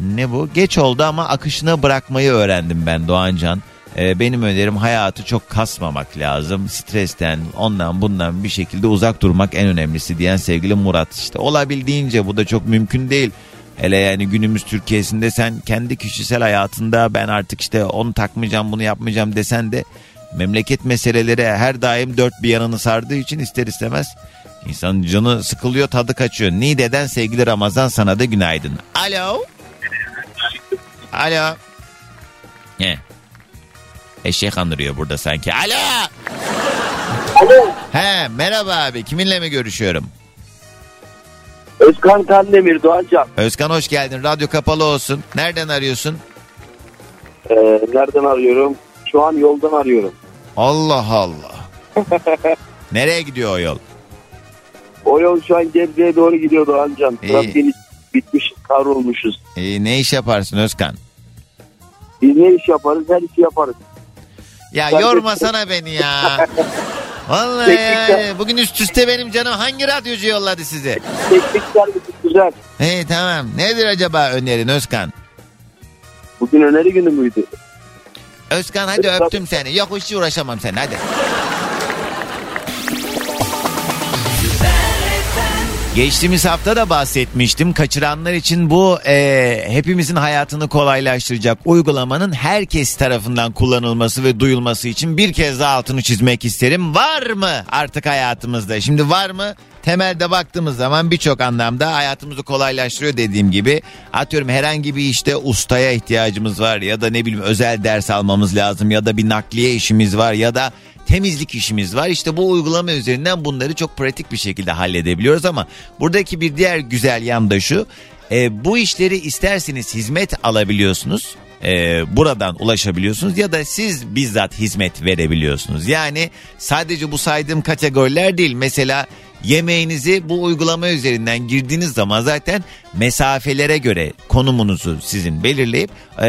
Ne bu? Geç oldu ama akışına bırakmayı öğrendim ben Doğancan. Ee, benim önerim hayatı çok kasmamak lazım. Stresten, ondan bundan bir şekilde uzak durmak en önemlisi diyen sevgili Murat. İşte olabildiğince bu da çok mümkün değil. Hele yani günümüz Türkiye'sinde sen kendi kişisel hayatında ben artık işte onu takmayacağım bunu yapmayacağım desen de memleket meseleleri her daim dört bir yanını sardığı için ister istemez insanın canı sıkılıyor tadı kaçıyor. Nide'den sevgili Ramazan sana da günaydın. Alo. Alo. Ne? Eşek andırıyor burada sanki. Alo. Alo. He merhaba abi kiminle mi görüşüyorum? Özkan Kandemir Doğancan. Özkan hoş geldin. Radyo kapalı olsun. Nereden arıyorsun? Ee, nereden arıyorum? Şu an yoldan arıyorum. Allah Allah. Nereye gidiyor o yol? O yol şu an Gebze'ye doğru gidiyor Doğancan. İyi. Trafiğin bitmiş kavrulmuşuz. Ee, ne iş yaparsın Özkan? Biz ne iş yaparız? Her işi yaparız. Ya Ben de- yormasana beni ya. Vallahi yani bugün üst üste benim canım hangi radyocu yolladı sizi? Teknik güzel. Hey tamam. Nedir acaba önerin Özkan? Bugün öneri günü müydü? Özkan hadi öptüm seni. Yok hiç uğraşamam sen hadi. Geçtiğimiz hafta da bahsetmiştim. Kaçıranlar için bu e, hepimizin hayatını kolaylaştıracak uygulamanın herkes tarafından kullanılması ve duyulması için bir kez daha altını çizmek isterim. Var mı artık hayatımızda? Şimdi var mı? Temelde baktığımız zaman birçok anlamda hayatımızı kolaylaştırıyor dediğim gibi. Atıyorum herhangi bir işte ustaya ihtiyacımız var ya da ne bileyim özel ders almamız lazım ya da bir nakliye işimiz var ya da temizlik işimiz var. İşte bu uygulama üzerinden bunları çok pratik bir şekilde halledebiliyoruz ama buradaki bir diğer güzel yan da şu. E, bu işleri isterseniz hizmet alabiliyorsunuz. e, buradan ulaşabiliyorsunuz ya da siz bizzat hizmet verebiliyorsunuz. Yani sadece bu saydığım kategoriler değil. Mesela yemeğinizi bu uygulama üzerinden girdiğiniz zaman zaten mesafelere göre konumunuzu sizin belirleyip e,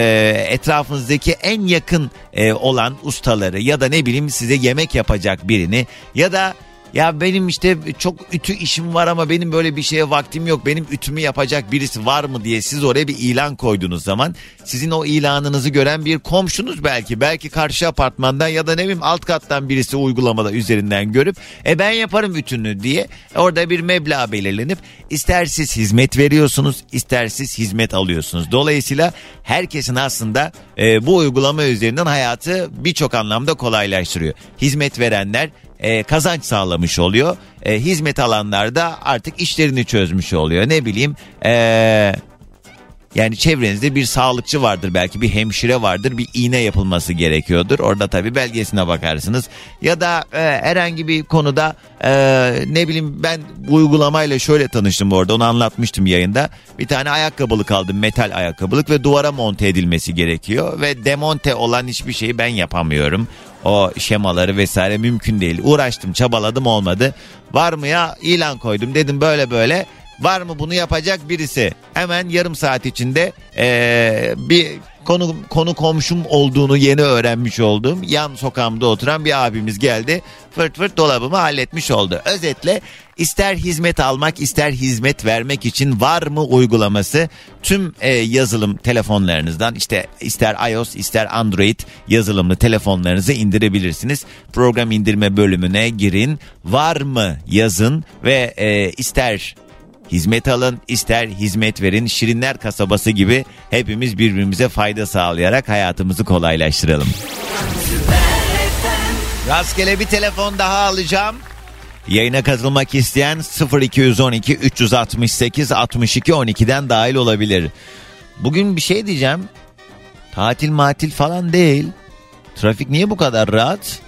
etrafınızdaki en yakın e, olan ustaları ya da ne bileyim size yemek yapacak birini ya da ya benim işte çok ütü işim var ama benim böyle bir şeye vaktim yok. Benim ütümü yapacak birisi var mı diye siz oraya bir ilan koyduğunuz zaman sizin o ilanınızı gören bir komşunuz belki belki karşı apartmandan ya da ne bileyim alt kattan birisi uygulamada üzerinden görüp e ben yaparım ütünü diye orada bir meblağ belirlenip ister siz hizmet veriyorsunuz ister siz hizmet alıyorsunuz. Dolayısıyla herkesin aslında e, bu uygulama üzerinden hayatı birçok anlamda kolaylaştırıyor. Hizmet verenler e, kazanç sağlamış oluyor. E, hizmet alanlar da artık işlerini çözmüş oluyor. Ne bileyim e, yani çevrenizde bir sağlıkçı vardır belki bir hemşire vardır bir iğne yapılması gerekiyordur. Orada tabii belgesine bakarsınız. Ya da e, herhangi bir konuda e, ne bileyim ben bu uygulamayla şöyle tanıştım orada onu anlatmıştım yayında. Bir tane ayakkabılık aldım metal ayakkabılık ve duvara monte edilmesi gerekiyor. Ve demonte olan hiçbir şeyi ben yapamıyorum. O şemaları vesaire mümkün değil. Uğraştım çabaladım olmadı. Var mı ya ilan koydum dedim böyle böyle. Var mı bunu yapacak birisi? Hemen yarım saat içinde ee, bir konu konu komşum olduğunu yeni öğrenmiş olduğum yan sokağımda oturan bir abimiz geldi. Fırt fırt dolabımı halletmiş oldu. Özetle ister hizmet almak ister hizmet vermek için var mı uygulaması tüm e, yazılım telefonlarınızdan işte ister iOS ister Android yazılımlı telefonlarınızı indirebilirsiniz. Program indirme bölümüne girin var mı yazın ve e, ister Hizmet alın, ister hizmet verin. Şirinler kasabası gibi hepimiz birbirimize fayda sağlayarak hayatımızı kolaylaştıralım. Rastgele bir telefon daha alacağım. Yayına katılmak isteyen 0212 368 62 12'den dahil olabilir. Bugün bir şey diyeceğim. Tatil matil falan değil. Trafik niye bu kadar rahat?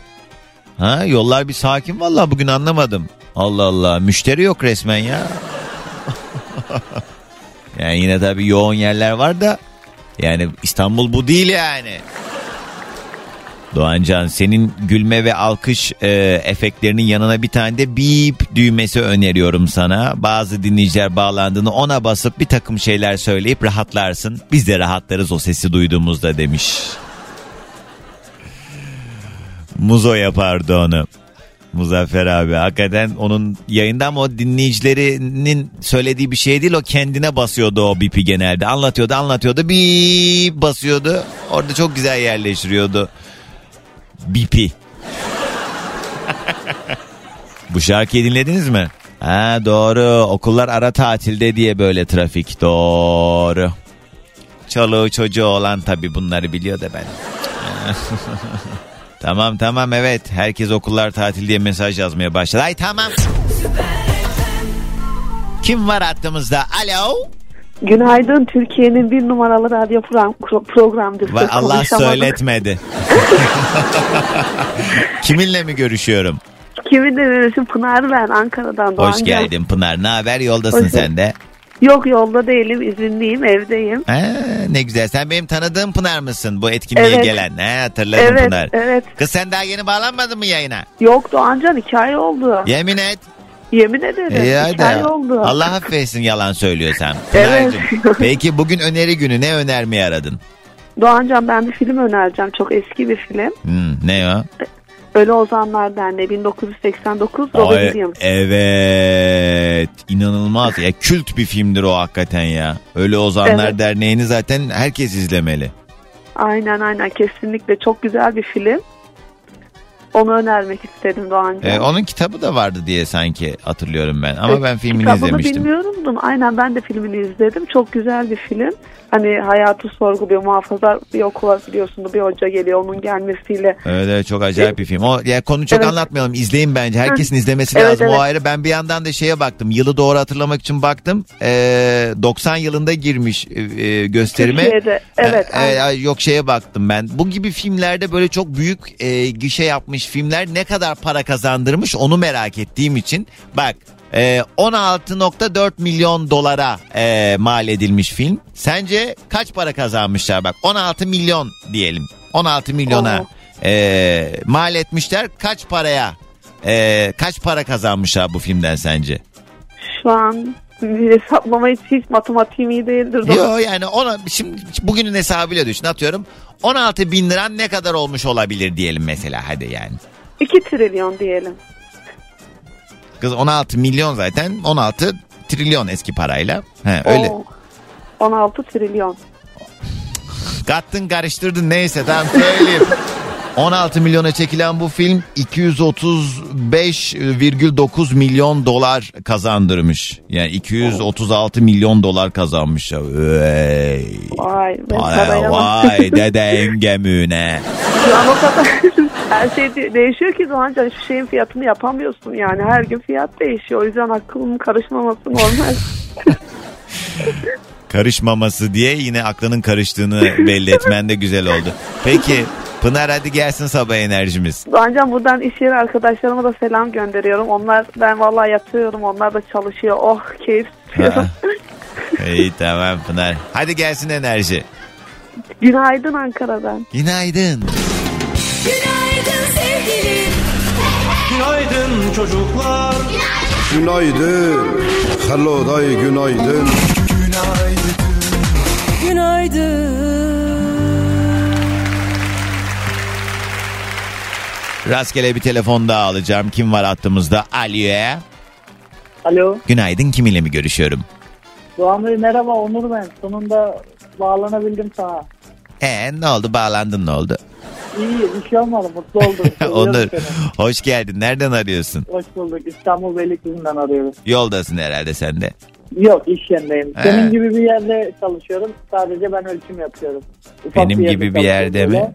Ha yollar bir sakin vallahi bugün anlamadım. Allah Allah müşteri yok resmen ya. yani yine tabii yoğun yerler var da yani İstanbul bu değil yani. Doğancan senin gülme ve alkış e, efektlerinin yanına bir tane de bip düğmesi öneriyorum sana. Bazı dinleyiciler bağlandığını ona basıp bir takım şeyler söyleyip rahatlarsın. Biz de rahatlarız o sesi duyduğumuzda demiş. Muzo yapardı onu. Muzaffer abi hakikaten onun yayında ama o dinleyicilerinin söylediği bir şey değil o kendine basıyordu o bipi genelde anlatıyordu anlatıyordu bip basıyordu orada çok güzel yerleştiriyordu bipi. Bu şarkıyı dinlediniz mi? Ha doğru okullar ara tatilde diye böyle trafik doğru. Çoluğu çocuğu olan tabi bunları biliyor da ben. Tamam tamam evet. Herkes okullar tatil diye mesaj yazmaya başladı. Ay tamam. Kim var hattımızda? Alo. Günaydın Türkiye'nin bir numaralı radyo program, programdır. Va- Allah söyletmedi. Kiminle mi görüşüyorum? Kiminle görüşüm? Pınar ben Ankara'dan. Hoş geldin Pınar. Ne haber? Yoldasın Hoş sen de. Yok yolda değilim izinliyim evdeyim. Ha, ne güzel. Sen benim tanıdığım Pınar mısın? Bu etkinliğe Evet. gelen. Ha, hatırladım Evet Pınar. evet. Kız sen daha yeni bağlanmadın mı yayına? Yok Doğancan hikaye oldu. Yemin et. Yemin ederim İyi hadi. oldu. Allah affetsin yalan söylüyorsan. Evet. Pınar'cığım, Peki bugün öneri günü ne önermeyi aradın? Doğancan ben bir film önereceğim. Çok eski bir film. Hmm, ne o? Ölü Ozanlar Derneği 1989 Robin Williams. evet inanılmaz ya kült bir filmdir o hakikaten ya. Ölü Ozanlar Evet. Derneği'ni zaten herkes izlemeli. Aynen aynen kesinlikle çok güzel bir film. Onu önermek istedim Doğancan. Ee, onun kitabı da vardı diye sanki hatırlıyorum ben ama ben filmini Kitabını izlemiştim. bilmiyordum. Aynen ben de filmini izledim. Çok güzel bir film. Hani hayatı sorguluyor. Muhafazlar bir okula biliyorsun bir hoca geliyor onun gelmesiyle. Evet, evet çok acayip bir film. O ya konu çok Evet. anlatmayalım. İzleyin bence. Herkesin izlemesi Evet, lazım. O evet. ayrı. Ben bir yandan da şeye baktım. Yılı doğru hatırlamak için baktım. Ee, 90 yılında girmiş e, e, gösterime. Türkiye'de. Evet. Ee, e, yok şeye baktım ben. Bu gibi filmlerde böyle çok büyük e, gişe yapmış filmler ne kadar para kazandırmış onu merak ettiğim için. Bak Ee, 16.4 milyon dolara e, mal edilmiş film. Sence kaç para kazanmışlar? Bak 16 milyon diyelim. 16 milyona e, mal etmişler. Kaç paraya? e, kaç para kazanmışlar bu filmden sence? Şu an hesaplama hiç, hiç matematiğim iyi değildir. Doğru. Yo yani ona şimdi bugünün hesabıyla düşün atıyorum. 16 bin liran ne kadar olmuş olabilir diyelim mesela hadi yani. 2 trilyon diyelim. Kız 16 milyon zaten 16 trilyon eski parayla. He, öyle. Oo, 16 trilyon. Kattın karıştırdın neyse tamam söyleyeyim. 16 milyona çekilen bu film 235,9 milyon dolar kazandırmış. Yani 236 milyon dolar kazanmış. Vay. Vay be Vay, deden gemüne. Kadar her şey de- değişiyor ki Doğancan hiçbir şeyin fiyatını yapamıyorsun yani. Her gün fiyat değişiyor. O yüzden aklımın karışmaması normal. Karışmaması diye yine aklının karıştığını belli etmen de güzel oldu. Peki Pınar hadi gelsin sabah enerjimiz. Doğancan buradan iş yeri arkadaşlarıma da selam gönderiyorum. Onlar ben vallahi yatıyorum. Onlar da çalışıyor. Oh keyif. Ha. İyi tamam Pınar. Hadi gelsin enerji. Günaydın Ankara'dan. Günaydın. Günaydın sevgilim. Günaydın çocuklar. Günaydın. Hello day günaydın. Rastgele bir telefon daha alacağım. Kim var hattımızda? Aliye. Alo. Günaydın kiminle mi görüşüyorum? Doğan Bey merhaba Onur ben. Sonunda bağlanabildim sana. Ee ne oldu bağlandın ne oldu? İyi bir şey olmadı mutlu oldum. Onur seni. hoş geldin. Nereden arıyorsun? Hoş bulduk. İstanbul Beylikdüzü'nden arıyorum. Yoldasın herhalde sen de. Yok iş yerindeyim. He. Senin gibi bir yerde çalışıyorum. Sadece ben ölçüm yapıyorum. Ufak Benim yerde gibi bir yerde mi? böyle.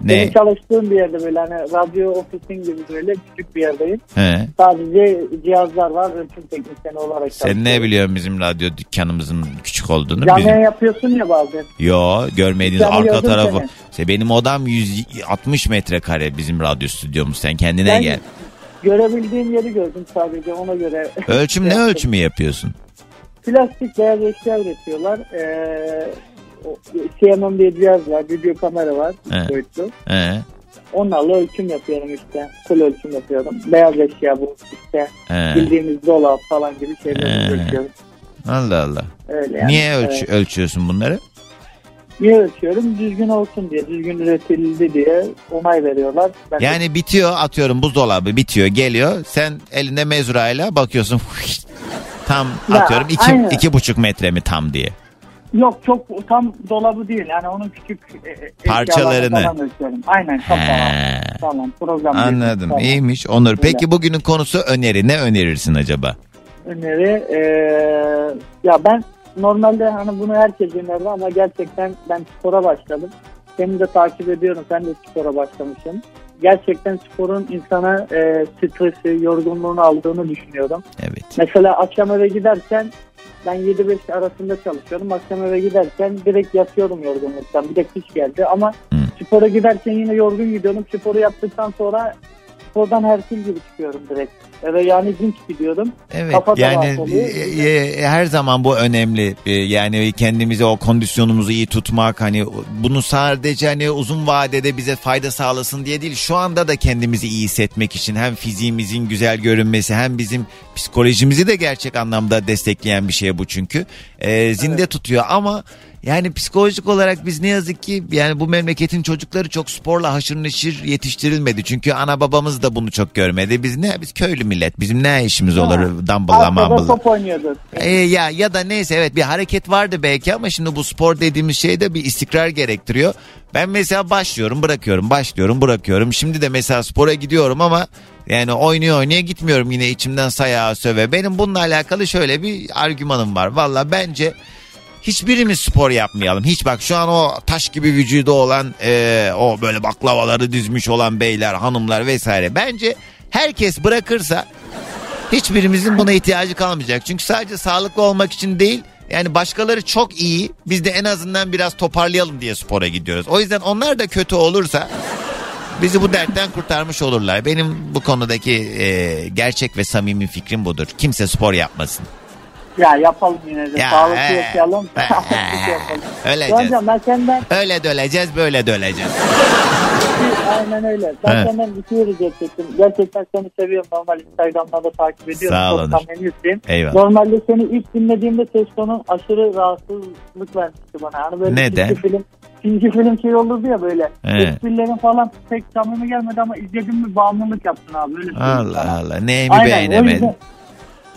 Ne? Benim çalıştığım bir yerde böyle hani radyo ofisin gibi böyle küçük bir yerdeyim. He. Sadece cihazlar var ölçüm teknisyeni olarak Sen ne biliyorsun bizim radyo dükkanımızın küçük olduğunu? Canlı Bizim... yapıyorsun ya bazen. Yo görmediğiniz arka tarafı. seni. İşte benim odam 160 metrekare bizim radyo stüdyomuz. Sen kendine Ben gel. görebildiğim yeri gördüm sadece ona göre. Ölçüm ne ölçümü yapıyorsun? Plastik beyaz eşya üretiyorlar. Ee, CMM diye cihaz var, video kamera var Evet. boyutlu. He. Onlarla ölçüm yapıyorum işte. Full ölçüm yapıyorum. Beyaz eşya bu işte. He. Bildiğimiz dolap falan gibi şeyleri He. ölçüyorum. Allah Allah. Öyle yani. Niye ölç Evet. ölçüyorsun bunları? Niye ölçüyorum? Düzgün olsun diye, düzgün üretildi diye onay veriyorlar. Ben de- Yani bitiyor atıyorum buzdolabı bitiyor geliyor. Sen elinde mezurayla bakıyorsun. Tam Ya, atıyorum iki, aynen. iki buçuk metre mi tam diye. Yok çok tam dolabı değil. Yani onun küçük e, e, Parçalarını. Aynen falan. Program Anladım. falan. İyiymiş. Onur. Peki Öyle. bugünün konusu öneri. Ne önerirsin acaba? öneri e, ya ben normalde hani bunu herkes önerdi ama gerçekten ben spora başladım. Seni de takip ediyorum. Sen de spora başlamışsın. Gerçekten sporun insana e, stresi, yorgunluğunu aldığını düşünüyorum. Evet. Mesela akşam eve giderken ben 7-5 arasında çalışıyorum. Akşam eve giderken direkt yatıyorum yorgunluktan. Bir de kış geldi ama Hı. spora giderken yine yorgun gidiyorum. Sporu yaptıktan sonra spordan her şey gibi çıkıyorum direkt. Eve yani dinç gidiyorum. Evet Kafa yani e, e, her zaman bu önemli. E, yani kendimizi o kondisyonumuzu iyi tutmak hani bunu sadece hani uzun vadede bize fayda sağlasın diye değil. Şu anda da kendimizi iyi hissetmek için hem fiziğimizin güzel görünmesi hem bizim psikolojimizi de gerçek anlamda destekleyen bir şey bu çünkü. E, zinde tutuyor ama yani psikolojik olarak biz ne yazık ki yani bu memleketin çocukları çok sporla haşır neşir yetiştirilmedi. Çünkü ana babamız da bunu çok görmedi. Biz ne biz köylü millet. Bizim ne işimiz olur dumbbell'la Arkada mambılla. top oynuyordu. E, ya ya da neyse evet bir hareket vardı belki ama şimdi bu spor dediğimiz şey de bir istikrar gerektiriyor. Ben mesela başlıyorum bırakıyorum başlıyorum bırakıyorum. Şimdi de mesela spora gidiyorum ama yani oynuyor oynaya gitmiyorum yine içimden sayağa söve. Benim bununla alakalı şöyle bir argümanım var. Valla bence hiçbirimiz spor yapmayalım. Hiç bak şu an o taş gibi vücudu olan e, o böyle baklavaları düzmüş olan beyler hanımlar vesaire. Bence herkes bırakırsa hiçbirimizin buna ihtiyacı kalmayacak. Çünkü sadece sağlıklı olmak için değil yani başkaları çok iyi biz de en azından biraz toparlayalım diye spora gidiyoruz. O yüzden onlar da kötü olursa Bizi bu dertten kurtarmış olurlar. Benim bu konudaki e, gerçek ve samimi fikrim budur. Kimse spor yapmasın. Ya yapalım yine de. Ya, Sağlıklı he. yaşayalım. He, yapalım. Öleceğiz. Doğancan ben senden Öyle de öleceğiz böyle de öleceğiz. aynen öyle. Ben He. senden bir şey rica edecektim. Gerçekten seni seviyorum. Normal Instagram'da da takip ediyorum. Sağ ol Çok samimisin. Eyvallah. Normalde seni ilk dinlediğimde ses tonun aşırı rahatsızlık vermişti bana. Hani böyle Neden? film, çizgi film şey olurdu ya böyle. He. Esprilerin falan pek samimi gelmedi ama izledin mi bağımlılık yaptın abi. Öyle Allah. Allah. Neyimi Aynen, o beğenemedin? yüzden-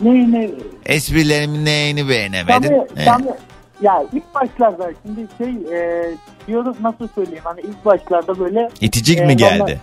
Neyini? Esprilerimin neyini beğenemedin? Tabii, He. tabii. Ya ilk başlarda şimdi şey e, diyorum nasıl söyleyeyim hani ilk başlarda böyle İticik e, mi geldi?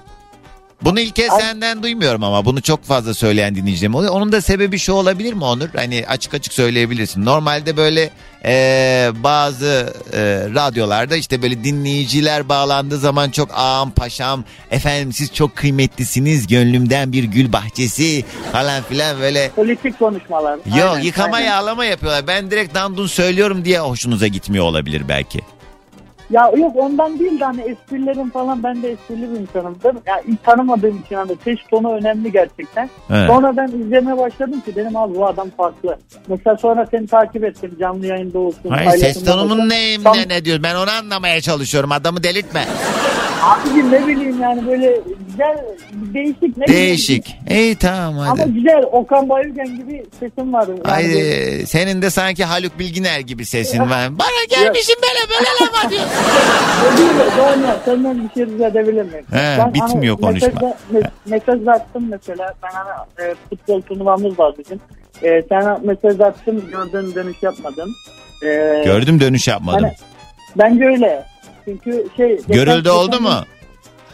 Bunu ilk kez Ay- senden duymuyorum ama bunu çok fazla söyleyen dinleyicilerim oluyor. Onun da sebebi şu olabilir mi Onur? Hani açık açık söyleyebilirsin. Normalde böyle e, bazı e, radyolarda işte böyle dinleyiciler bağlandığı zaman çok ağam paşam efendim siz çok kıymetlisiniz gönlümden bir gül bahçesi falan filan böyle politik konuşmalar. Yok Aynen, yıkama aynen. yağlama yapıyorlar. Ben direkt dandun söylüyorum diye hoşunuza gitmiyor olabilir belki. Ya yok ondan değil de hani esprilerim falan ben de esprili bir insanımdır. Ya ilk tanımadığım için hani ses tonu önemli gerçekten. Evet. Sonra ben izlemeye başladım ki dedim abi bu adam farklı. Mesela sonra seni takip ettim canlı yayında olsun. Hayır ses tonumun neyim Tam- ne, ne diyor ben onu anlamaya çalışıyorum adamı delirtme. Abicim ne bileyim yani böyle güzel değişik ne. Değişik. İyi tamam Ama hadi. güzel Okan Bayülgen gibi sesim var. Yani Ay, böyle- senin de sanki Haluk Bilginer gibi sesin var. Bana gelmişim böyle böyle laf Doğan ya, senden bir şey rica edebilir miyim? He, Ben bitmiyor hani konuşma. Mesaj, me- mesaj attım mesela. Ben hani e, futbol turnuvamız var bizim. E, sana mesaj attım gördün dönüş yapmadın. E, Gördüm dönüş yapmadım. Hani, bence öyle. Çünkü şey... Görüldü oldu mu?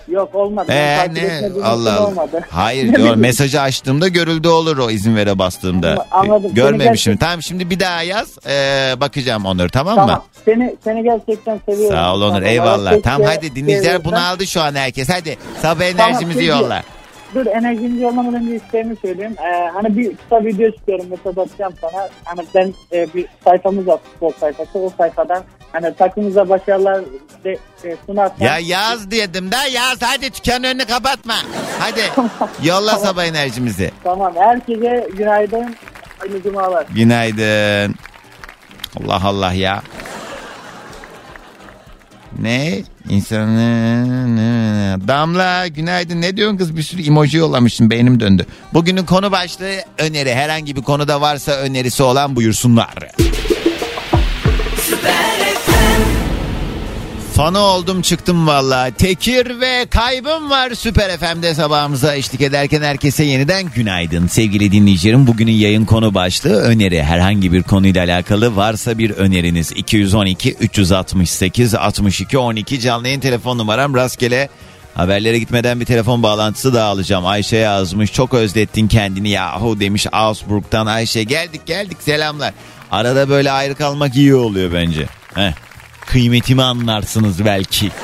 Yok olmadı. Ee ne Allah Allah. Olmadı. Hayır bileyim. mesajı açtığımda görüldü olur o izin vere bastığımda. Anladım. Görmemişim. Tamam şimdi bir daha yaz. Ee, bakacağım Onur tamam, Tamam. mı? Seni, seni gerçekten seviyorum. Sağ ol Onur Tamam, eyvallah. Tamam hadi dinleyiciler bunu aldı şu an herkes. Hadi sabah Tamam, enerjimizi peki. yolla. Dur enerjimizi yollamadan önce isteğimi söyleyeyim. Ee, hani bir kısa video istiyorum mesela atacağım sana. Hani ben e, bir sayfamız var futbol sayfası. O sayfadan hani takımıza başarılar de, e, sunarsan. Ya yaz dedim da yaz hadi dükkanın önünü kapatma. Hadi yolla sabah enerjimizi. Tamam herkese günaydın. Hayırlı cumalar. Günaydın. Allah Allah ya. Ne? İnsanın... Damla günaydın. Ne diyorsun kız? Bir sürü emoji yollamışsın. Beynim döndü. Bugünün konu başlığı öneri. Herhangi bir konuda varsa önerisi olan buyursunlar. Fanı oldum çıktım valla. Tekir ve kaybım var Süper FM'de sabahımıza eşlik ederken herkese yeniden günaydın. Sevgili dinleyicilerim bugünün yayın konu başlığı öneri. Herhangi bir konuyla alakalı varsa bir öneriniz. 212 368 62 12 canlı yayın telefon numaram rastgele. Haberlere gitmeden bir telefon bağlantısı daha alacağım. Ayşe yazmış çok özlettin kendini yahu demiş Augsburg'dan Ayşe. Geldik geldik selamlar. Arada böyle ayrı kalmak iyi oluyor bence. Heh. Kıymetimi anlarsınız belki.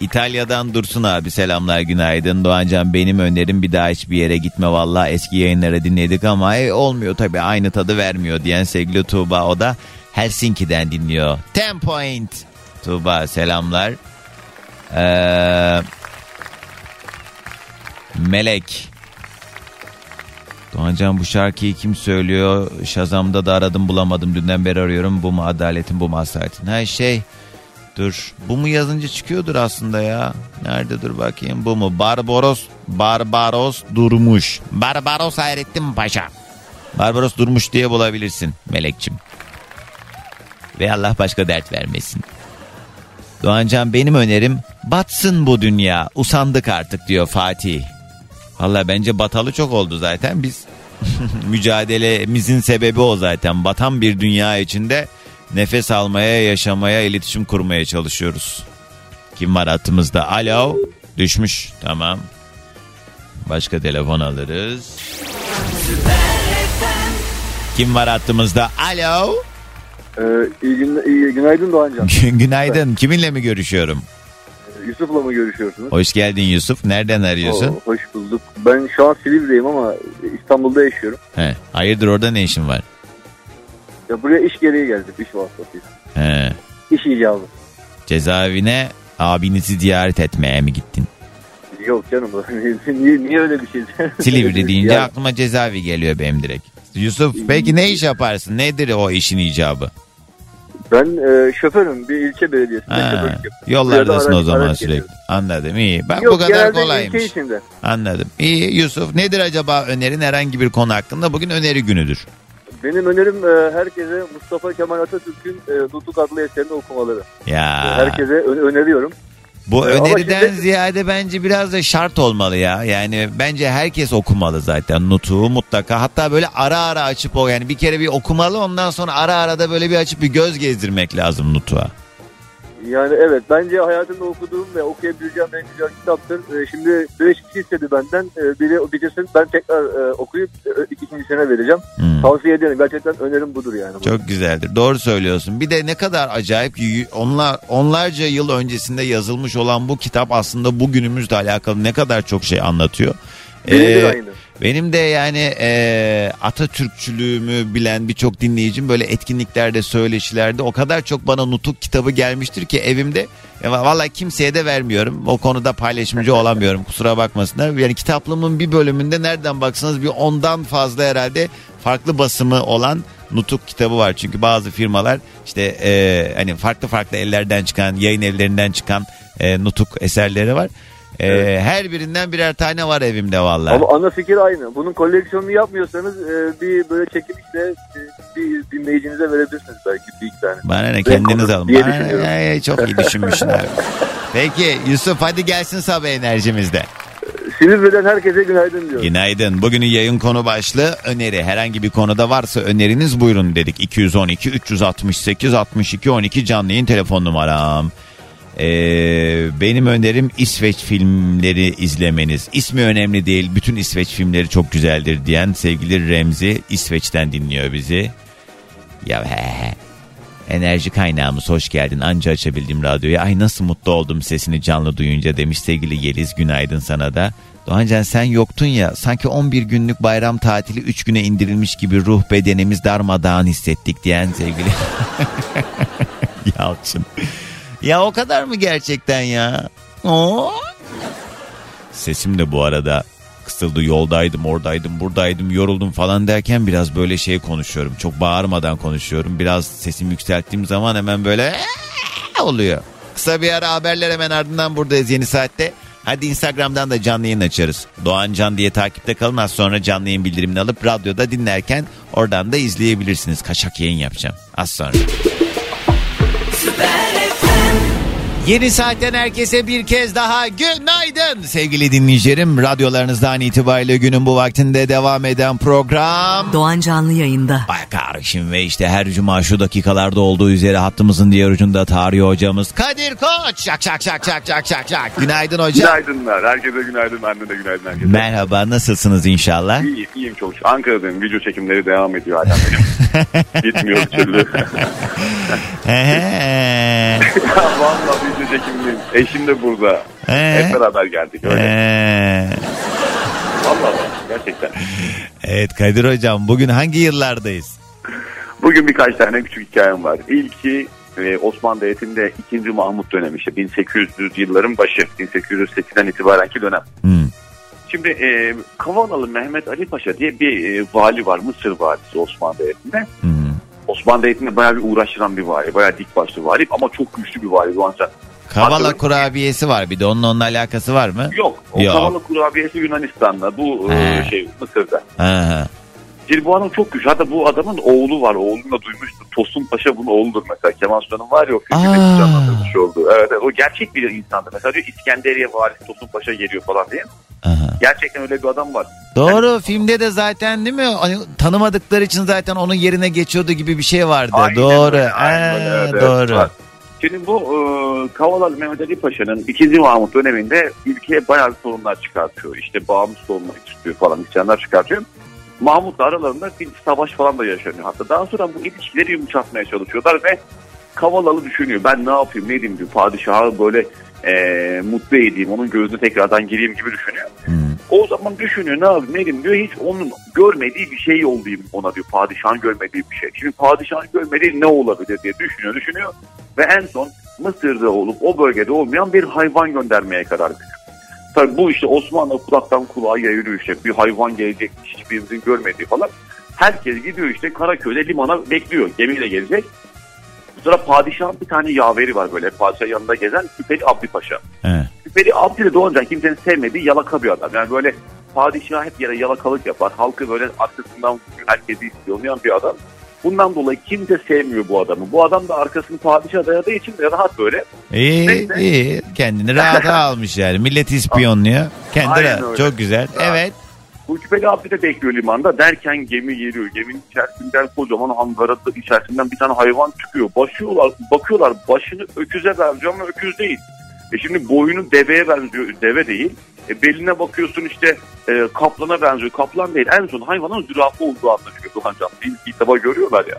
İtalya'dan Dursun abi selamlar günaydın. Doğancan benim önerim bir daha hiçbir yere gitme valla eski yayınları dinledik ama e, olmuyor tabi aynı tadı vermiyor diyen sevgili Tuğba o da Helsinki'den dinliyor. Ten point Tuğba selamlar. Ee, Melek Doğancan bu şarkıyı kim söylüyor? Şazam'da da aradım bulamadım. Dünden beri arıyorum. Bu mu adaletin bu mu asaletin? Ha şey dur. Bu mu yazınca çıkıyordur aslında ya. Nerede dur bakayım bu mu? Barbaros Barbaros Durmuş. Barbaros Hayrettin Paşa. Barbaros Durmuş diye bulabilirsin Melekçim. Ve Allah başka dert vermesin. Doğancan benim önerim batsın bu dünya. Usandık artık diyor Fatih. Valla bence batalı çok oldu zaten. Biz mücadelemizin sebebi o zaten. Batan bir dünya içinde nefes almaya, yaşamaya, iletişim kurmaya çalışıyoruz. Kim var hattımızda? Alo. Düşmüş. Tamam. Başka telefon alırız. Kim var hattımızda? Alo. Ee, iyi, gün, iyi günaydın Doğancan. Günaydın. Kiminle mi görüşüyorum? Yusuf'la mı görüşüyorsunuz? Hoş geldin Yusuf. Nereden arıyorsun? Oo, hoş bulduk. Ben şu an Silivri'deyim ama İstanbul'da yaşıyorum. He. Hayırdır orada ne işin var? Ya buraya iş gereği geldim. iş vasıtasıyla. He. İş icabı. Cezaevine Abinizi ziyaret etmeye mi gittin? Yok canım niye, niye öyle bir şey? Silivri deyince Ya, aklıma cezaevi geliyor benim direkt. Yusuf peki ne iş yaparsın? Nedir o işin icabı? Ben e, şoförüm bir ilçe belediyesinde Ha, şoförlük yapıyorum. yollardasın o zaman araç sürekli. Anladım iyi. Bak Yok bu kadar kolaymış. içinde. Anladım. İyi Yusuf nedir acaba önerin herhangi bir konu hakkında? Bugün öneri günüdür. Benim önerim e, herkese Mustafa Kemal Atatürk'ün e, Nutuk adlı eserini okumaları. Ya Herkese ö- öneriyorum. Bu Ee, öneriden şimdi- ziyade bence biraz da şart olmalı ya. Yani bence herkes okumalı zaten Nutuk'u mutlaka. Hatta böyle ara ara açıp o yani bir kere bir okumalı ondan sonra ara ara da böyle bir açıp bir göz gezdirmek lazım Nutuk'a. Yani evet bence hayatımda okuduğum ve okuyabileceğim en güzel kitaptır. E, şimdi 5 kişi istedi benden. E, biri birisini ben tekrar e, okuyup e, ikincisine vereceğim. Hmm. Tavsiye ederim. Gerçekten önerim budur yani. Çok güzeldir. Doğru söylüyorsun. Bir de ne kadar acayip onlar onlarca yıl öncesinde yazılmış olan bu kitap aslında bugünümüzle alakalı ne kadar çok şey anlatıyor. De Ee, aynı. Benim de yani e, Atatürkçülüğümü bilen birçok dinleyicim böyle etkinliklerde, söyleşilerde o kadar çok bana nutuk kitabı gelmiştir ki evimde. E, vallahi kimseye de vermiyorum. O konuda paylaşımcı olamıyorum. Kusura bakmasınlar. Yani kitaplığımın bir bölümünde nereden baksanız bir ondan fazla herhalde farklı basımı olan nutuk kitabı var. Çünkü bazı firmalar işte e, hani farklı farklı ellerden çıkan, yayın evlerinden çıkan e, nutuk eserleri var. E, Her birinden birer tane var evimde vallahi. Ama ana fikir aynı. Bunun koleksiyonunu yapmıyorsanız e, bir böyle çekilişle e, bir dinleyicinize verebilirsiniz belki bir iki tane. Bana ne kendiniz alın. Bana ne, ay, çok iyi düşünmüşsün abi. Peki Yusuf hadi gelsin sabah enerjimizde. Silivri'den herkese günaydın diyorum. Günaydın. Bugünün yayın konu başlığı öneri. Herhangi bir konuda varsa öneriniz buyurun dedik. 212 368 62 12 canlı yayın telefon numaram. Ee, benim önerim İsveç filmleri izlemeniz. İsmi önemli değil. Bütün İsveç filmleri çok güzeldir diyen sevgili Remzi İsveç'ten dinliyor bizi. Ya he. Enerji kaynağımız hoş geldin. Anca açabildim radyoyu. Ay nasıl mutlu oldum sesini canlı duyunca demiş sevgili Yeliz. Günaydın sana da. Doğancan sen yoktun ya sanki 11 günlük bayram tatili 3 güne indirilmiş gibi ruh bedenimiz darmadağın hissettik diyen sevgili Yalçın. Ya o kadar mı gerçekten ya? Oo. Sesim de bu arada kısıldı yoldaydım oradaydım buradaydım yoruldum falan derken biraz böyle şey konuşuyorum. Çok bağırmadan konuşuyorum. Biraz sesimi yükselttiğim zaman hemen böyle oluyor. Kısa bir ara haberler hemen ardından buradayız yeni saatte. Hadi Instagram'dan da canlı yayın açarız. Doğan Can diye takipte kalın. Az sonra canlı yayın bildirimini alıp radyoda dinlerken oradan da izleyebilirsiniz. Kaçak yayın yapacağım. Az sonra. Yeni saatten herkese bir kez daha günaydın sevgili dinleyicilerim. Radyolarınızdan itibariyle günün bu vaktinde devam eden program... Doğan Canlı yayında. Bay kardeşim ve işte her cuma şu dakikalarda olduğu üzere hattımızın diğer ucunda tarih hocamız Kadir Koç. Şak şak şak şak şak şak şak. Günaydın hocam. Günaydınlar. Herkese günaydın. Benden de günaydın herkese. Merhaba nasılsınız inşallah? İyiyim, iyiyim çok. şükür. Ankara'dayım. Video çekimleri devam ediyor hala benim. Bitmiyor bir türlü. Valla çekimdeyim. Eşim de burada. Hep beraber geldik öyle. Valla gerçekten. Evet Kadir hocam bugün hangi yıllardayız? Bugün birkaç tane küçük hikayem var. İlki e, Osmanlı Devleti'nde 2. Mahmut dönemi işte 1800 yılların başı 1808'den itibarenki dönem. Hmm. Şimdi e, Kavanalı Mehmet Ali Paşa diye bir e, vali var Mısır valisi Osmanlı Devleti'nde. Osmanlı Devleti'nde bayağı bir uğraştıran bir vali. Bayağı dik başlı vali ama çok güçlü bir vali Doğan Kavala kurabiyesi var bir de onun onunla alakası var mı? Yok. O Yok. Kavala kurabiyesi Yunanistan'da. Bu e, He. şey Mısır'da. Bu adam çok güçlü. Hatta bu adamın oğlu var. Oğlunu da duymuştur. Tosun Paşa bunun oğludur mesela. Kemal Sunal'ın var ya o filmde Aa. canlandırmış oldu. Evet, evet. O gerçek bir insandı. Mesela diyor İskenderiye valisi Tosun Paşa geliyor falan diye. Gerçekten öyle bir adam var. Doğru filmde de zaten değil mi? Hani tanımadıkları için zaten onun yerine geçiyordu gibi bir şey vardı. Aynen doğru. öyle, aynen öyle, evet, evet, doğru. var. Şimdi bu e, Kavalalı Mehmet Ali Paşa'nın 2. Mahmut döneminde ülkeye bayağı sorunlar çıkartıyor. İşte bağımsız olmak istiyor falan isyanlar çıkartıyor. Mahmut'la aralarında bir savaş falan da yaşanıyor. Hatta daha sonra bu ilişkileri yumuşatmaya çalışıyorlar ve Kavalalı düşünüyor. Ben ne yapayım ne edeyim diyor. Padişahı böyle e, mutlu edeyim. Onun gözüne tekrardan gireyim gibi düşünüyor. O zaman düşünüyor ne yapayım ne diyor. Hiç onun görmediği bir şey olayım ona diyor. Padişahın görmediği bir şey. Şimdi padişahın görmediği ne olabilir diye düşünüyor düşünüyor. Ve en son Mısır'da olup o bölgede olmayan bir hayvan göndermeye karar veriyor. Tabii bu işte Osmanlı kulaktan kulağa yayılıyor işte bir hayvan gelecek hiçbirimizin görmediği falan. Herkes gidiyor işte Karaköy'de limana bekliyor gemiyle gelecek. Sıra padişahın bir tane yaveri var böyle padişah yanında gezen Küpeli Abdi Paşa. He. Küpeli Abdi de doğunca kimsenin sevmediği yalaka bir adam. Yani böyle padişah hep yere yalakalık yapar. Halkı böyle arkasından herkesi ispiyonlayan bir adam. Bundan dolayı kimse sevmiyor bu adamı. Bu adam da arkasını padişah dayadığı için de rahat böyle. İyi Neyse. iyi. Kendini rahata almış yani. Millet ispiyonluyor. Kendi Aynen rahat. öyle. Çok güzel. Evet. Bu Küpeli Abdi de bekliyor limanda derken gemi geliyor. Geminin içerisinden kocaman hangarada içerisinden bir tane hayvan çıkıyor. Başıyorlar, bakıyorlar başını öküze benziyor ama öküz değil. E şimdi boyunu deveye benziyor, deve değil. E beline bakıyorsun işte e, kaplana benziyor, kaplan değil. En son hayvanın zürafa olduğu anlaşılıyor Doğan Can. İlk kitaba görüyorlar ya.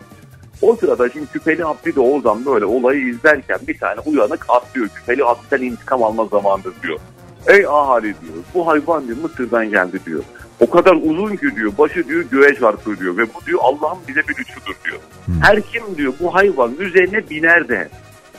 O sırada şimdi Küpeli Abdi de oradan böyle olayı izlerken bir tane uyanık atlıyor. Küpeli Abdi'den intikam alma zamandır diyor. Ey ahali diyor bu hayvan diyor Mısır'dan geldi diyor. O kadar uzun ki diyor başı diyor göğe çarpıyor diyor ve bu diyor Allah'ın bize bir lütfudur diyor. Her kim diyor bu hayvan üzerine biner de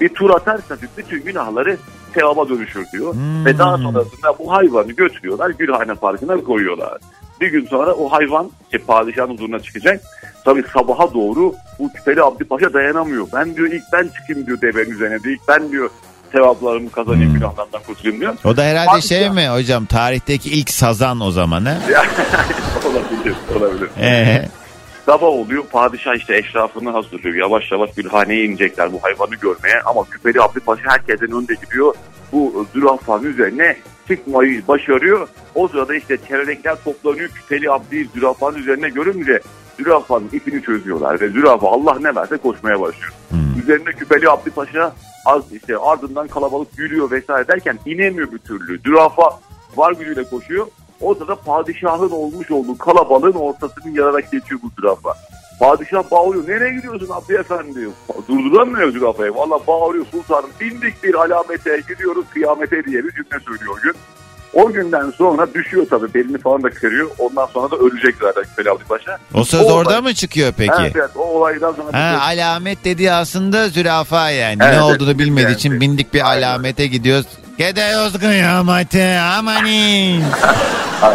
bir tur atarsa diyor, bütün günahları sevaba dönüşür diyor. Ve daha sonrasında bu hayvanı götürüyorlar Gülhane Parkı'na koyuyorlar. Bir gün sonra o hayvan işte padişahın huzuruna çıkacak. Tabii sabaha doğru bu küpeli Abdi Paşa dayanamıyor. Ben diyor ilk ben çıkayım diyor devenin üzerine diyor. İlk ben diyor sevaplarımı kazanayım günahlardan kurtulayım diyor. O da herhalde Padişah- şey mi hocam tarihteki ilk sazan o zaman ha? olabilir, olabilir. Ee, Sabah oluyor padişah işte eşrafını hazırlıyor. Yavaş yavaş Gülhane'ye inecekler bu hayvanı görmeye. Ama Küpeli Abdi Paşa herkesten önde gidiyor. Bu zürafanın üzerine çıkmayı başarıyor. O sırada işte çevredekiler toplanıyor. Küpeli Abdi'yi zürafanın üzerine görünce zürafanın ipini çözüyorlar. Ve zürafa Allah ne verse koşmaya başlıyor. Üzerinde Küpeli Abdi Paşa az işte ardından kalabalık yürüyor vesaire derken inemiyor bir türlü. Zürafa var gücüyle koşuyor. O sırada padişahın olmuş olduğu kalabalığın ortasını yararak geçiyor bu zürafa. Padişah bağırıyor. Nereye gidiyorsun Abdi Efendi diyor. Durduramıyor zürafayı. Valla bağırıyor sultanım. Bindik bir alamete gidiyoruz kıyamete diye bir cümle söylüyor gün. O günden sonra düşüyor tabii. Belini falan da kırıyor. Ondan sonra da ölecek zaten Küpeli Abdi Paşa. o söz O orada olay- mı çıkıyor peki? Evet, evet, o olaydan sonra Ha, alamet dediği aslında zürafa yani. Evet, ne olduğunu bilmediği yani. için bindik bir alamete gidiyoruz. Gidiyoruz kıyamete amanin. Ha.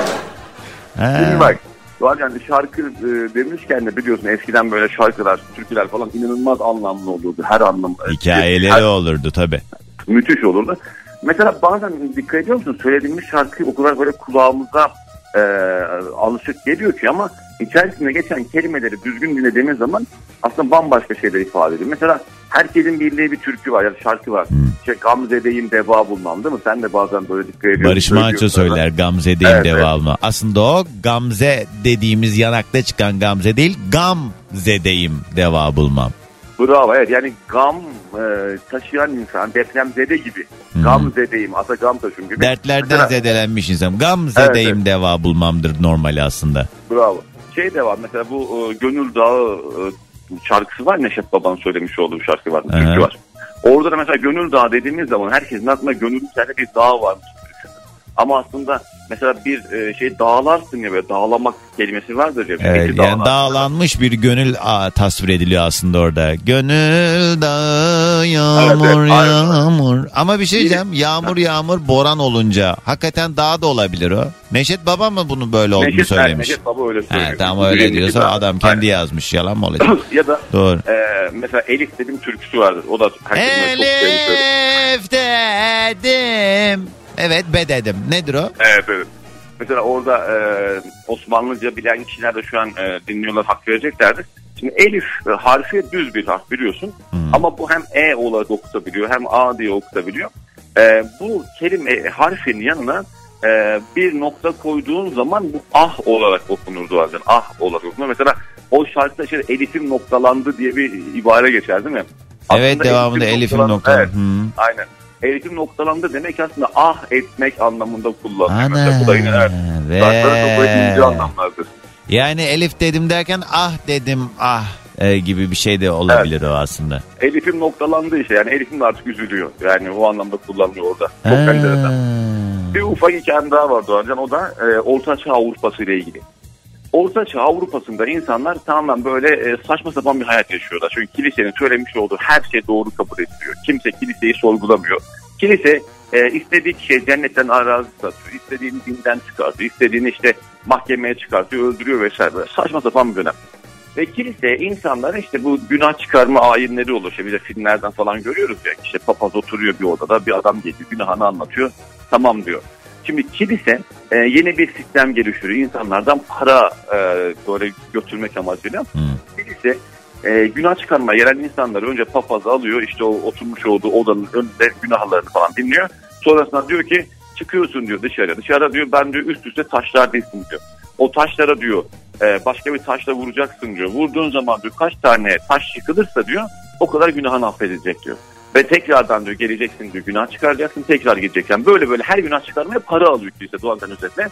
Şimdi bak Doğan yani şarkı e, demişken de biliyorsun eskiden böyle şarkılar, türküler falan inanılmaz anlamlı olurdu. Her anlam. Hikayeleri Her- olurdu tabi. müthiş olurdu. Mesela bazen dikkat ediyor musun? Söylediğimiz şarkı o kadar böyle kulağımıza e, alışık geliyor ki ama içerisinde geçen kelimeleri düzgün dinlediğimiz zaman aslında bambaşka şeyler ifade ediyor. Mesela herkesin bildiği bir türkü var ya da şarkı var. İşte Gamze'deyim deva bulmam değil mi? Sen de bazen böyle dikkat ediyorsun. Barış Manço söyler Gamze'deyim Evet, evet. devamlı. Aslında o Gamze dediğimiz yanakta çıkan Gamze değil Gamze'deyim deva bulmam. Bravo evet yani gam e, taşıyan insan depremzede gibi. Gam zedeyim ata gam taşım gibi. Dertlerden Mesela- zedelenmiş insan. Gamze'deyim Evet, deva bulmamdır normali aslında. Bravo. Şey de var mesela bu e, Gönül Dağı e, şarkısı var Neşet Baba'nın söylemiş olduğu bir şarkı var. Türkü var. Orada da mesela Gönül Dağı dediğimiz zaman herkesin aklına gönülün içinde bir dağ varmış. Ama aslında mesela bir e, şey dağlarsın ya böyle dağlamak kelimesi vardır ya. Evet, yani dağlar. dağlanmış bir gönül aa, tasvir ediliyor aslında orada. Gönül dağı yağmur Evet, evet, aynen. yağmur. Ama bir şey diyeceğim yağmur yağmur boran olunca hakikaten dağ da olabilir o. Neşet Baba mı bunu böyle olduğunu Neşet, söylemiş? Neşet Baba öyle söylüyor. He, tamam öyle Yüreğindeki diyorsa dağ. adam kendi yazmış yalan mı olacak? ya da Doğru. e, mesela Elif dediğim türküsü vardır. O da herkesin çok sevdiği. Elif dedim. Evet be dedim. Nedir o? Evet evet. Mesela orada e, Osmanlıca bilen kişiler de şu an e, dinliyorlar hak vereceklerdir. Şimdi Elif e, harfi düz bir harf biliyorsun. Ama bu hem E olarak okutabiliyor hem A diye okutabiliyor. E, bu kelime harfin yanına e, bir nokta koyduğun zaman bu ah olarak okunur zaten. Ah olarak okunur. Mesela o şarkıda işte Elif'im noktalandı diye bir ibare geçer değil mi? Evet Aslında devamında Elif'im Elif'in noktalan- noktalı. Evet. Hı. Aynen. Elif'im noktalandı demek aslında ah etmek anlamında kullanılıyor. Mesela bu da yine evet. Ve- çok ince anlamlardır. Yani Elif dedim derken ah dedim ah e, gibi bir şey de olabilir o aslında. Elif'im noktalandı işte yani Elif'im de artık üzülüyor. Yani o anlamda kullanılıyor orada. Çok enteresan. Bir ufak hikayem daha var Doğancan o da e, Orta Çağ Avrupası ile ilgili. Orta Çağ Avrupa'sında insanlar tamamen böyle e, saçma sapan bir hayat yaşıyorlar. Çünkü kilisenin söylemiş olduğu her şey doğru kabul ediliyor. Kimse kiliseyi sorgulamıyor. Kilise e, istediği kişiye cennetten arazi satıyor. istediğini dinden çıkartıyor. istediğini işte mahkemeye çıkartıyor, öldürüyor vesaire. Saçma sapan bir dönem. Ve kilise insanlara işte bu günah çıkarma ayinleri olur. İşte bir de filmlerden falan görüyoruz ya. İşte papaz oturuyor bir odada bir adam geliyor günahını anlatıyor. Tamam diyor. Şimdi kilise e, yeni bir sistem geliştiriyor. İnsanlardan para e, böyle götürmek amacıyla. Kilise e, günah çıkarma yerel insanları önce papazı alıyor. işte o oturmuş olduğu odanın önünde günahlarını falan dinliyor. Sonrasında diyor ki çıkıyorsun diyor dışarıya. Dışarıda diyor ben diyor üst üste taşlar dizdim diyor. O taşlara diyor e, başka bir taşla vuracaksın diyor. Vurduğun zaman diyor kaç tane taş yıkılırsa diyor o kadar günahın affedilecek diyor. Ve tekrardan diyor geleceksin diyor günah çıkaracaksın tekrar gideceksin. Böyle böyle her günah çıkarmaya para alıyor kilise doğandan özetle.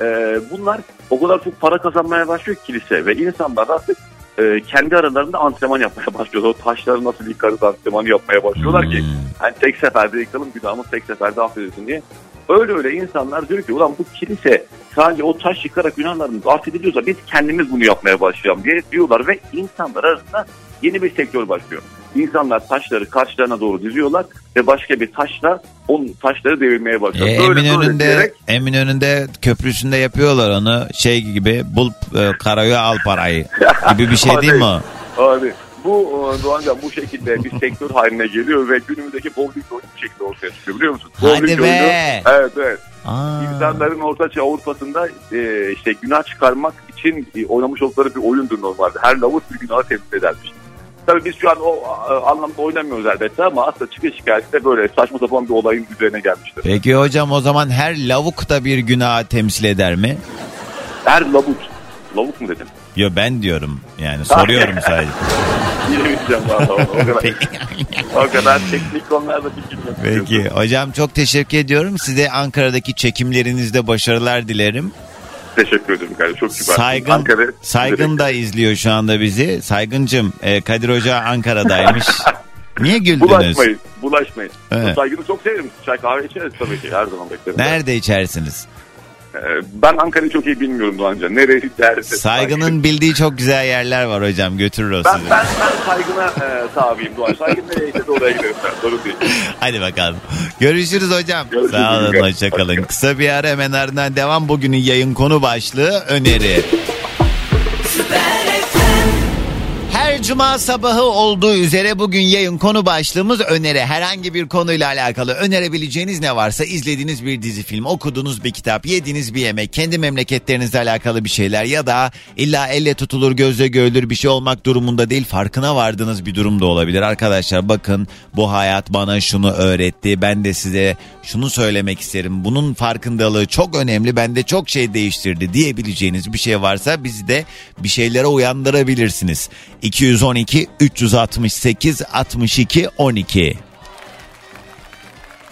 E, bunlar o kadar çok para kazanmaya başlıyor ki kilise ve insanlar artık e, kendi aralarında antrenman yapmaya başlıyorlar. O taşları nasıl yıkarız antrenmanı yapmaya başlıyorlar ki hani tek seferde yıkalım günahımız tek seferde affedilsin diye. Öyle öyle insanlar diyor ki ulan bu kilise sadece o taş yıkarak günahlarımız affediliyorsa biz kendimiz bunu yapmaya başlayalım diye diyorlar ve insanlar arasında yeni bir sektör başlıyor. İnsanlar taşları karşılarına doğru diziyorlar ve başka bir taşla onun taşları devirmeye başlıyor. E, Eminönü'nde, diyerek Eminönü'nde köprüsünde yapıyorlar onu şey gibi bul e, karayı al parayı gibi bir şey değil mi o? Abi bu e, Doğancan bu şekilde bir sektör haline geliyor ve günümüzdeki bowling oyunu bu şekilde ortaya çıkıyor biliyor musun? Hadi Bowling be! oyunu- evet evet. Aa. İnsanların Ortaçağ Avrupa'sında e, işte günah çıkarmak için e, oynamış oldukları bir oyundur normalde. Her lavuk bir günahı temsil edermiş. Tabii biz şu an o e, anlamda oynamıyoruz elbette ama aslında çıkış hikayesi de böyle saçma sapan bir olayın üzerine gelmiştir. Peki hocam o zaman her lavuk da bir günah temsil eder mi? Her lavuk. Lavuk mu dedim? Yo ben diyorum yani soruyorum sadece. Bilemeyeceğim valla. O kadar, o kadar teknik konularda bilgim yok. Peki hocam çok teşekkür ediyorum. Size Ankara'daki çekimlerinizde başarılar dilerim. Teşekkür ederim kardeşim. Çok süper. Saygın, Ankara, Saygın da izliyor şu anda bizi. Saygıncım e, Kadir Hoca Ankara'daymış. Niye güldünüz? Bulaşmayın. Bulaşmayın. Evet. Saygını çok severim. Çay kahve içeriz tabii ki. Her zaman beklerim. Nerede içersiniz? Ee, Ben Ankara'yı çok iyi bilmiyorum Doğanca. Neresi derse. Saygının bildiği çok güzel yerler var hocam. Götürür o Ben, sizi. ben, ben saygına e, tabiyim Doğan. Saygın nereyse de oraya giderim ben. Sorun değil. Hadi bakalım. Görüşürüz hocam. Görüşürüz. Sağ olun hoşçakalın. Kısa bir ara hemen ardından devam. Bugünün yayın konu başlığı öneri. Cuma sabahı olduğu üzere bugün yayın konu başlığımız öneri. Herhangi bir konuyla alakalı önerebileceğiniz ne varsa izlediğiniz bir dizi film, okuduğunuz bir kitap, yediğiniz bir yemek, kendi memleketlerinizle alakalı bir şeyler ya da illa elle tutulur gözle görülür bir şey olmak durumunda değil farkına vardığınız bir durum da olabilir. Arkadaşlar bakın bu hayat bana şunu öğretti. Ben de size şunu söylemek isterim. Bunun farkındalığı çok önemli. Bende çok şey değiştirdi diyebileceğiniz bir şey varsa bizi de bir şeylere uyandırabilirsiniz. 212 368 62 12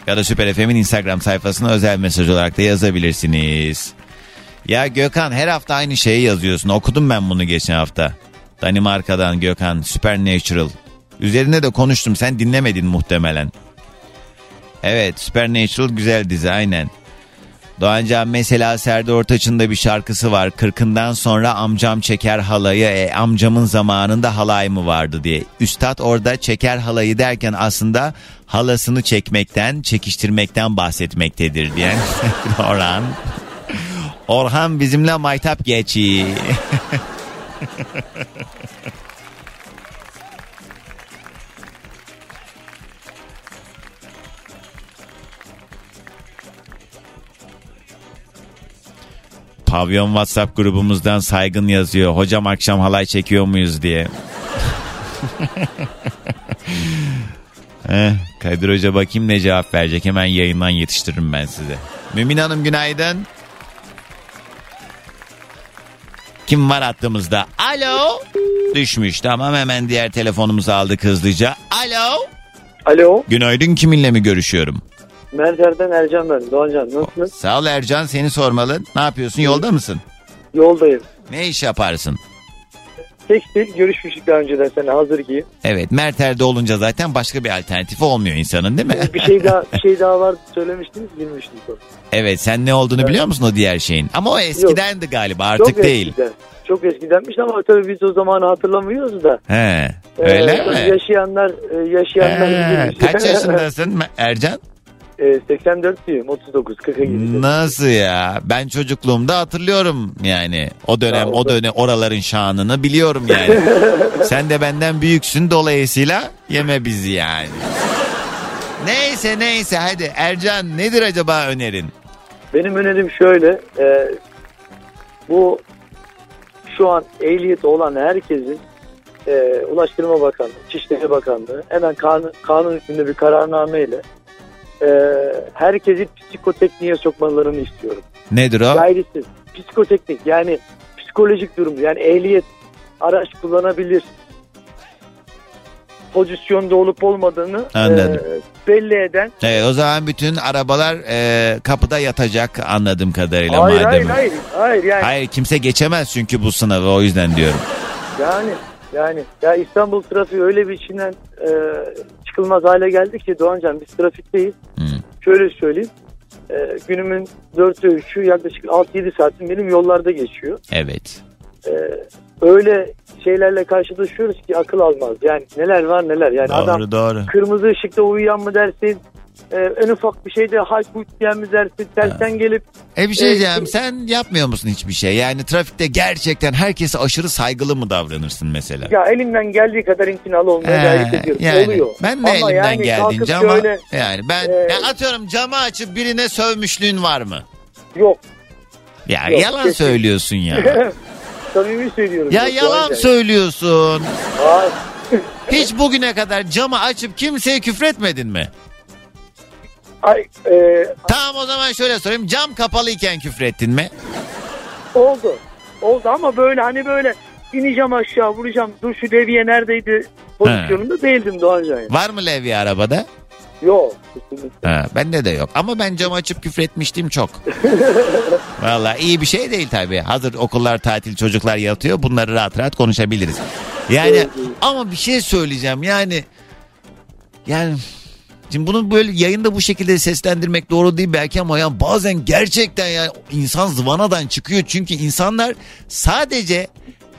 ya da Süper FM'in Instagram sayfasına özel mesaj olarak da yazabilirsiniz. Ya Gökhan her hafta aynı şeyi yazıyorsun. Okudum ben bunu geçen hafta. Danimarka'dan Gökhan Supernatural. Üzerinde de konuştum sen dinlemedin muhtemelen. Evet Supernatural güzel dizi aynen. Doğancan mesela Serdar Ortaç'ın da bir şarkısı var. Kırkından sonra amcam çeker halayı. E, amcamın zamanında halay mı vardı diye. Üstad orada çeker halayı derken aslında halasını çekmekten, çekiştirmekten bahsetmektedir diyen Orhan. Orhan bizimle maytap geçi. Pavyon WhatsApp grubumuzdan saygın yazıyor. Hocam akşam halay çekiyor muyuz diye. eh, Kadir Hoca bakayım ne cevap verecek. Hemen yayından yetiştiririm ben size. Mümin Hanım günaydın. Kim var hattımızda? Alo. Düşmüş tamam hemen diğer telefonumuzu aldık hızlıca. Alo. Alo. Günaydın kiminle mi görüşüyorum? Mercer'den Ercan ben. Doğancan nasılsınız? Sağ ol Ercan seni sormalı. Ne yapıyorsun yolda mısın? Yoldayım. Ne iş yaparsın? tekstil görüşmüştük daha önceden sana hazır giyim. Evet Merter'de olunca zaten başka bir alternatifi olmuyor insanın değil mi? Bir şey daha bir şey daha vardı söylemiştiniz bilmiştim evet sen ne olduğunu biliyor musun o diğer şeyin? Ama o eskidendi galiba artık Çok değil. Eskiden, çok eskidenmiş ama tabii biz o zamanı hatırlamıyoruz da. He. Öyle Ee, mi? Yaşayanlar e, yaşayanlar He, kaç yaşındasın Ercan? E, 84 diyeyim 39 40'a gidiyor. Nasıl ya? Ben çocukluğumda hatırlıyorum yani. O dönem o dönem oraların şanını biliyorum yani. Sen de benden büyüksün dolayısıyla yeme bizi yani. Neyse neyse hadi Ercan nedir acaba önerin? Benim önerim şöyle. e, bu şu an ehliyeti olan herkesin e, Ulaştırma Bakanlığı, İçişleri Bakanlığı hemen kanun, kanun hükmünde bir kararnameyle e, herkesi psikotekniğe sokmalarını istiyorum. Nedir o? Gayrisiz. Psikoteknik yani psikolojik durum yani ehliyet araç kullanabilir pozisyonda olup olmadığını Anladım. e, belli eden Evet, o zaman bütün arabalar e, kapıda yatacak anladığım kadarıyla hayır, madem. hayır hayır hayır yani Hayır kimse geçemez çünkü bu sınavı o yüzden diyorum. Yani yani ya İstanbul trafiği öyle bir içinden e, çıkılmaz hale geldi ki Doğancan biz trafikteyiz. Şöyle söyleyeyim. E, günümün dörtte üçü yaklaşık 6-7 saatim benim yollarda geçiyor. Evet. E, öyle şeylerle karşılaşıyoruz ki akıl almaz. Yani neler var neler. Yani Doğru adam doğru. kırmızı ışıkta uyuyan mı dersin? E, en ufak bir şeyde haykuyt diyen mi dersin? Tersten gelip E bir şey e, diyeceğim sen yapmıyor musun hiçbir şey? Yani trafikte gerçekten herkese aşırı saygılı mı davranırsın mesela? Ya elimden geldiği kadar imtinalı olmaya He, gayret ediyorum. yani Oluyor. Ben de Ama elimden yani geldiğince ama şöyle- yani ben e, ya atıyorum camı açıp birine sövmüşlüğün var mı? Yok. Ya Yok, yalan kesin. söylüyorsun ya. Samimi söylüyorum. ya Yok, yalan Doğancan. söylüyorsun. Hayır. Hiç bugüne kadar camı açıp kimseye küfretmedin mi? Ay, e, Tamam o zaman şöyle sorayım. Cam kapalıyken küfrettin mi? oldu. Oldu ama böyle hani böyle ineceğim aşağı vuracağım. Dur şu deviye neredeydi pozisyonunda değildim Doğancan. yani. Var mı levye arabada? Yok. kesinlikle. Ha, bende de yok. Ama ben cam açıp küfretmiştim çok. Valla iyi bir şey değil tabii. Hazır okullar tatil çocuklar yatıyor. Bunları rahat rahat konuşabiliriz. Yani ama bir şey söyleyeceğim. Yani yani Şimdi bunu böyle yayında bu şekilde seslendirmek doğru değil belki ama ya bazen gerçekten yani insan zıvanadan çıkıyor. Çünkü insanlar sadece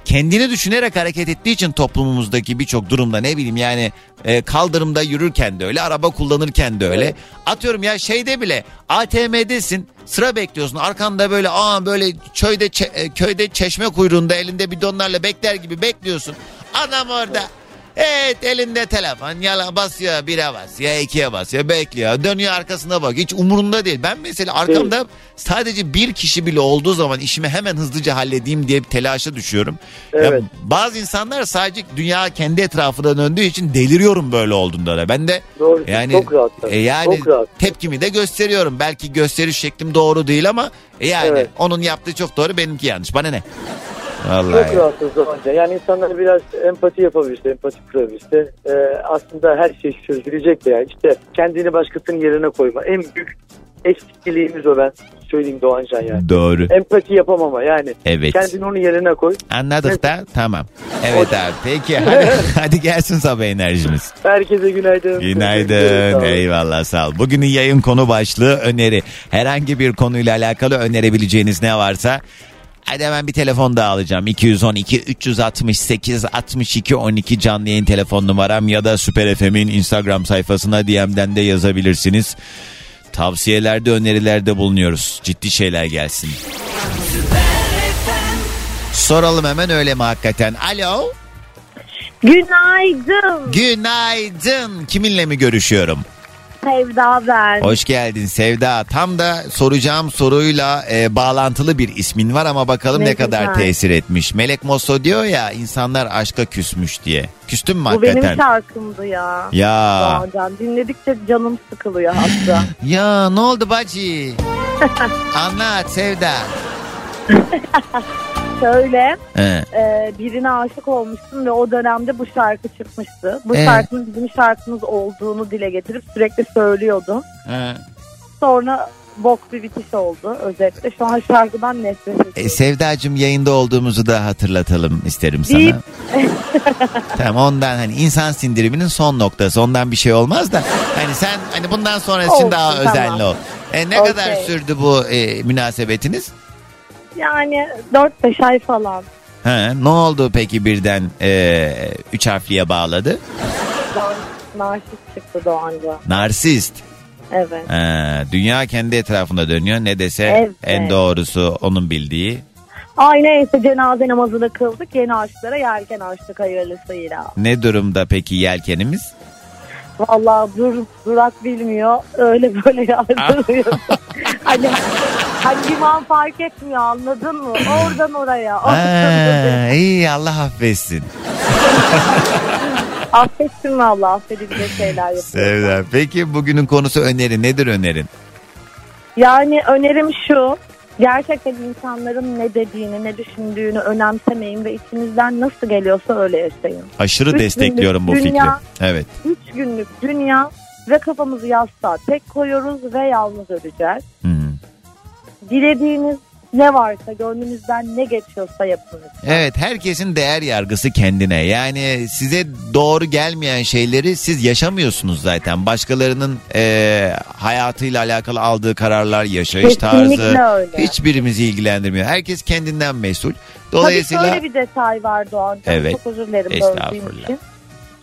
kendini düşünerek hareket ettiği için toplumumuzdaki birçok durumda ne bileyim yani e, kaldırımda yürürken de öyle araba kullanırken de öyle. Atıyorum ya şeyde bile ATM'desin sıra bekliyorsun. Arkanda böyle aa böyle köyde çe- e, köyde çeşme kuyruğunda elinde bidonlarla bekler gibi bekliyorsun. Adam orada Evet elinde telefon yala basıyor bire basıyor ikiye basıyor bekliyor dönüyor arkasına bak hiç umurunda değil. Ben mesela arkamda sadece bir kişi bile olduğu zaman işimi hemen hızlıca halledeyim diye bir telaşa düşüyorum. Ya Evet. bazı insanlar sadece dünya kendi etrafında döndüğü için deliriyorum böyle olduğunda da. Ben de Doğru. yani çok rahat. e yani Çok rahat. tepkimi de gösteriyorum. Belki gösteriş şeklim doğru değil ama e yani Evet. onun yaptığı çok doğru benimki yanlış. Bana ne? Vallahi. Çok rahatsız Doğancan. Yani insanlar biraz empati yapabilse, empati kurabilse e, aslında her şey çözülecek de yani. İşte kendini başkasının yerine koyma. En büyük eksikliğimiz o ben söyleyeyim Doğancan yani. Doğru. Empati yapamama yani. Evet. Kendini onun yerine koy. Anladık da tamam. Evet abi peki hadi, hadi gelsin sabah enerjimiz. Herkese günaydın. Sağ Günaydın. olun. Eyvallah sağ ol. Bugünün yayın konu başlığı öneri. Herhangi bir konuyla alakalı önerebileceğiniz ne varsa Hadi hemen bir telefon daha alacağım. 212 368 62 12 canlı yayın telefon numaram ya da Süper FM'in Instagram sayfasına DM'den de yazabilirsiniz. Tavsiyelerde, önerilerde bulunuyoruz. Ciddi şeyler gelsin. Soralım hemen öyle mi hakikaten? Alo. Günaydın. Günaydın. Kiminle mi görüşüyorum? Sevda ben. Hoş geldin Sevda. Tam da soracağım soruyla e, bağlantılı bir ismin var ama bakalım ne, Ne kadar güzel. tesir etmiş. Melek Mosso diyor ya insanlar aşka küsmüş diye. Küstün mü Bu hakikaten? benim şarkımdı ya. Ya. Doğancan. Dinledikçe canım sıkılıyor hatta. Ya ne oldu bacı? Anlat Sevda. Şöyle He. e, birine aşık olmuştum ve o dönemde bu şarkı çıkmıştı. Bu Evet. şarkının bizim şarkımız olduğunu dile getirip sürekli söylüyordum. He. Sonra bok bir bitiş oldu özetle. Şu an şarkıdan nefret ediyorum. E, Sevdacığım yayında olduğumuzu da hatırlatalım isterim sana. Deyip- Tamam ondan hani insan sindiriminin son noktası. Ondan bir şey olmaz da. Hani sen hani bundan sonrası için Olsun, daha tamam. özenli ol. E, ne Okey. kadar sürdü bu e, münasebetiniz? Yani 4-5 ay falan. Ha, ne oldu peki birden e, üç harfliye bağladı? Narsist çıktı Doğanca. Narsist. Evet. Ha, dünya kendi etrafında dönüyor. Ne dese Evet. en doğrusu onun bildiği. Ay neyse cenaze namazını kıldık. Yeni aşklara yelken açtık hayırlısıyla. Ne durumda peki yelkenimiz? Vallahi dur, durak bilmiyor. Öyle böyle yardırıyor. hani, hani liman fark etmiyor anladın mı? Oradan oraya. Ha, iyi Allah affetsin. Affetsin valla affedilecek şeyler yapıyor. Sevda. Peki bugünün konusu öneri. Nedir önerin? Yani önerim şu. Gerçekten insanların ne dediğini, ne düşündüğünü önemsemeyin ve içinizden nasıl geliyorsa öyle yaşayın. Aşırı Üç destekliyorum bu dünya- fikri. Evet. Üç günlük dünya ve kafamızı yastığa tek koyuyoruz ve yalnız öleceğiz. Dilediğiniz ne varsa, gönlünüzden ne geçiyorsa yapın. Evet herkesin değer yargısı kendine. Yani size doğru gelmeyen şeyleri siz yaşamıyorsunuz zaten. Başkalarının e, hayatıyla alakalı aldığı kararlar, yaşayış Kesinlikle tarzı öyle. hiçbirimizi ilgilendirmiyor. Herkes kendinden mesul. Tabii Dolayısıyla şöyle bir detay var Doğan. Evet. Çok özür dilerim böldüğüm Estağfurullah. için.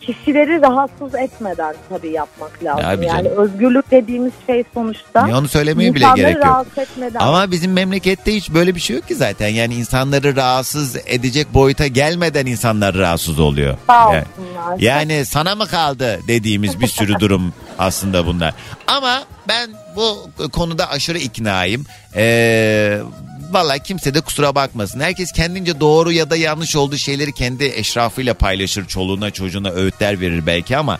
Kişileri rahatsız etmeden tabii yapmak lazım. Tabii yani özgürlük dediğimiz şey sonuçta. Ya onu söylemeye bile gerek yok. rahatsız etmeden. Ama bizim memlekette hiç böyle bir şey yok ki zaten. Yani insanları rahatsız edecek boyuta gelmeden insanlar rahatsız oluyor. Sağ Yani- olsunlar. Yani sana mı kaldı dediğimiz bir sürü durum aslında bunlar. Ama ben bu konuda aşırı iknaayım. Ee, Valla kimse de kusura bakmasın. Herkes kendince doğru ya da yanlış olduğu şeyleri kendi eşrafıyla paylaşır. Çoluğuna çocuğuna öğütler verir belki ama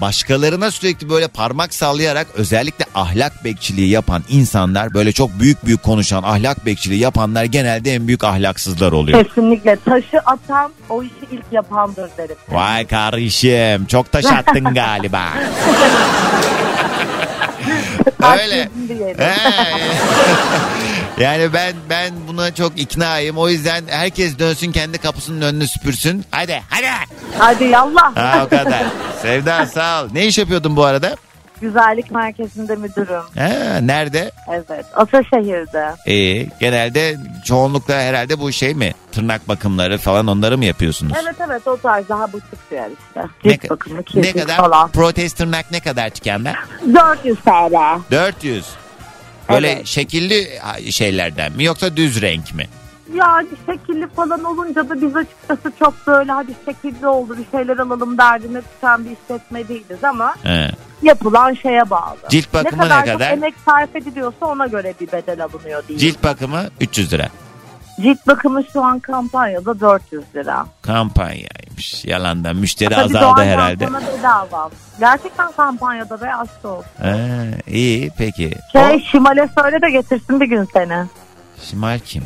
başkalarına sürekli böyle parmak sallayarak özellikle ahlak bekçiliği yapan insanlar böyle çok büyük büyük konuşan ahlak bekçiliği yapanlar genelde en büyük ahlaksızlar oluyor. Kesinlikle taşı atan o işi ilk yapandır derim. Vay kardeşim çok taş attın galiba. Öyle. Yani ben ben buna çok iknaayım. O yüzden herkes dönsün kendi kapısının önünü süpürsün. Hadi hadi. Hadi yallah. Ha o kadar. Sevda sağ ol. Ne iş yapıyordun bu arada? Güzellik merkezinde müdürüm. Ha, nerede? Evet. Ataşehir'de. İyi. Genelde çoğunlukla herhalde bu şey mi? Tırnak bakımları falan onları mı yapıyorsunuz? Evet evet o tarz daha buçuk bir yer işte. Ne, bakımı, ne kadar? falan. Protez tırnak ne kadar tükenler? 400 TL. 400. Böyle Evet. şekilli şeylerden mi yoksa düz renk mi? Yani şekilli falan olunca da biz açıkçası çok böyle hadi şekilli oldu bir şeyler alalım derdine düşen bir işletme değiliz ama He. yapılan şeye bağlı. Cilt bakımı ne kadar, ne kadar? emek sarf ediliyorsa ona göre bir bedel alınıyor diyeyim. Cilt bakımı 300 lira. Cilt bakımı şu an kampanyada 400 lira. Kampanyaymış. Yalandan müşteri Tabii azaldı herhalde. sonra bedava. Gerçekten kampanyada ve aşk olsun. İyi peki. Şey Şimal'e söyle de getirsin bir gün seni. Şimal kim?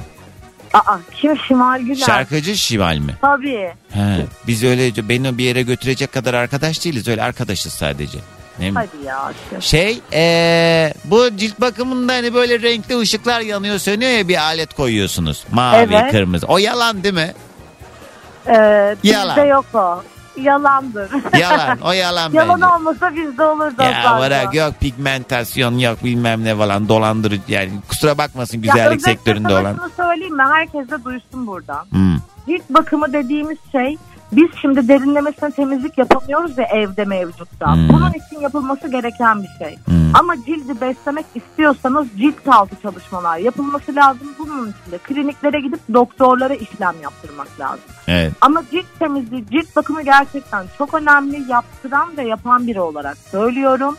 Aa kim Şimal Güler? Şarkıcı Şimal mi? Tabii. He, biz öyle beni bir yere götürecek kadar arkadaş değiliz. Öyle arkadaşız sadece. Ne? Hadi ya. Şey ee, bu cilt bakımında hani böyle renkli ışıklar yanıyor sönüyor ya bir alet koyuyorsunuz. Mavi Evet. kırmızı. O yalan değil mi? Ee, Yalan. Bizde yok o. Yalandır. Yalan o yalan Yalan bence. olmasa bizde olurdu. Ya zaten. bırak yok pigmentasyon yok bilmem ne falan dolandırıcı yani kusura bakmasın Ya güzellik özetle sektöründe olan. şunu söyleyeyim mi? Herkes de duysun buradan. Hmm. Cilt bakımı dediğimiz şey biz şimdi derinlemesine temizlik yapamıyoruz ya evde mevcutta. Hmm. Bunun için yapılması gereken bir şey. Ama cildi beslemek istiyorsanız cilt altı çalışmalar yapılması lazım. Bunun için de kliniklere gidip doktorlara işlem yaptırmak lazım. Evet. Ama cilt temizliği, cilt bakımı gerçekten çok önemli. Yaptıran ve yapan biri olarak söylüyorum.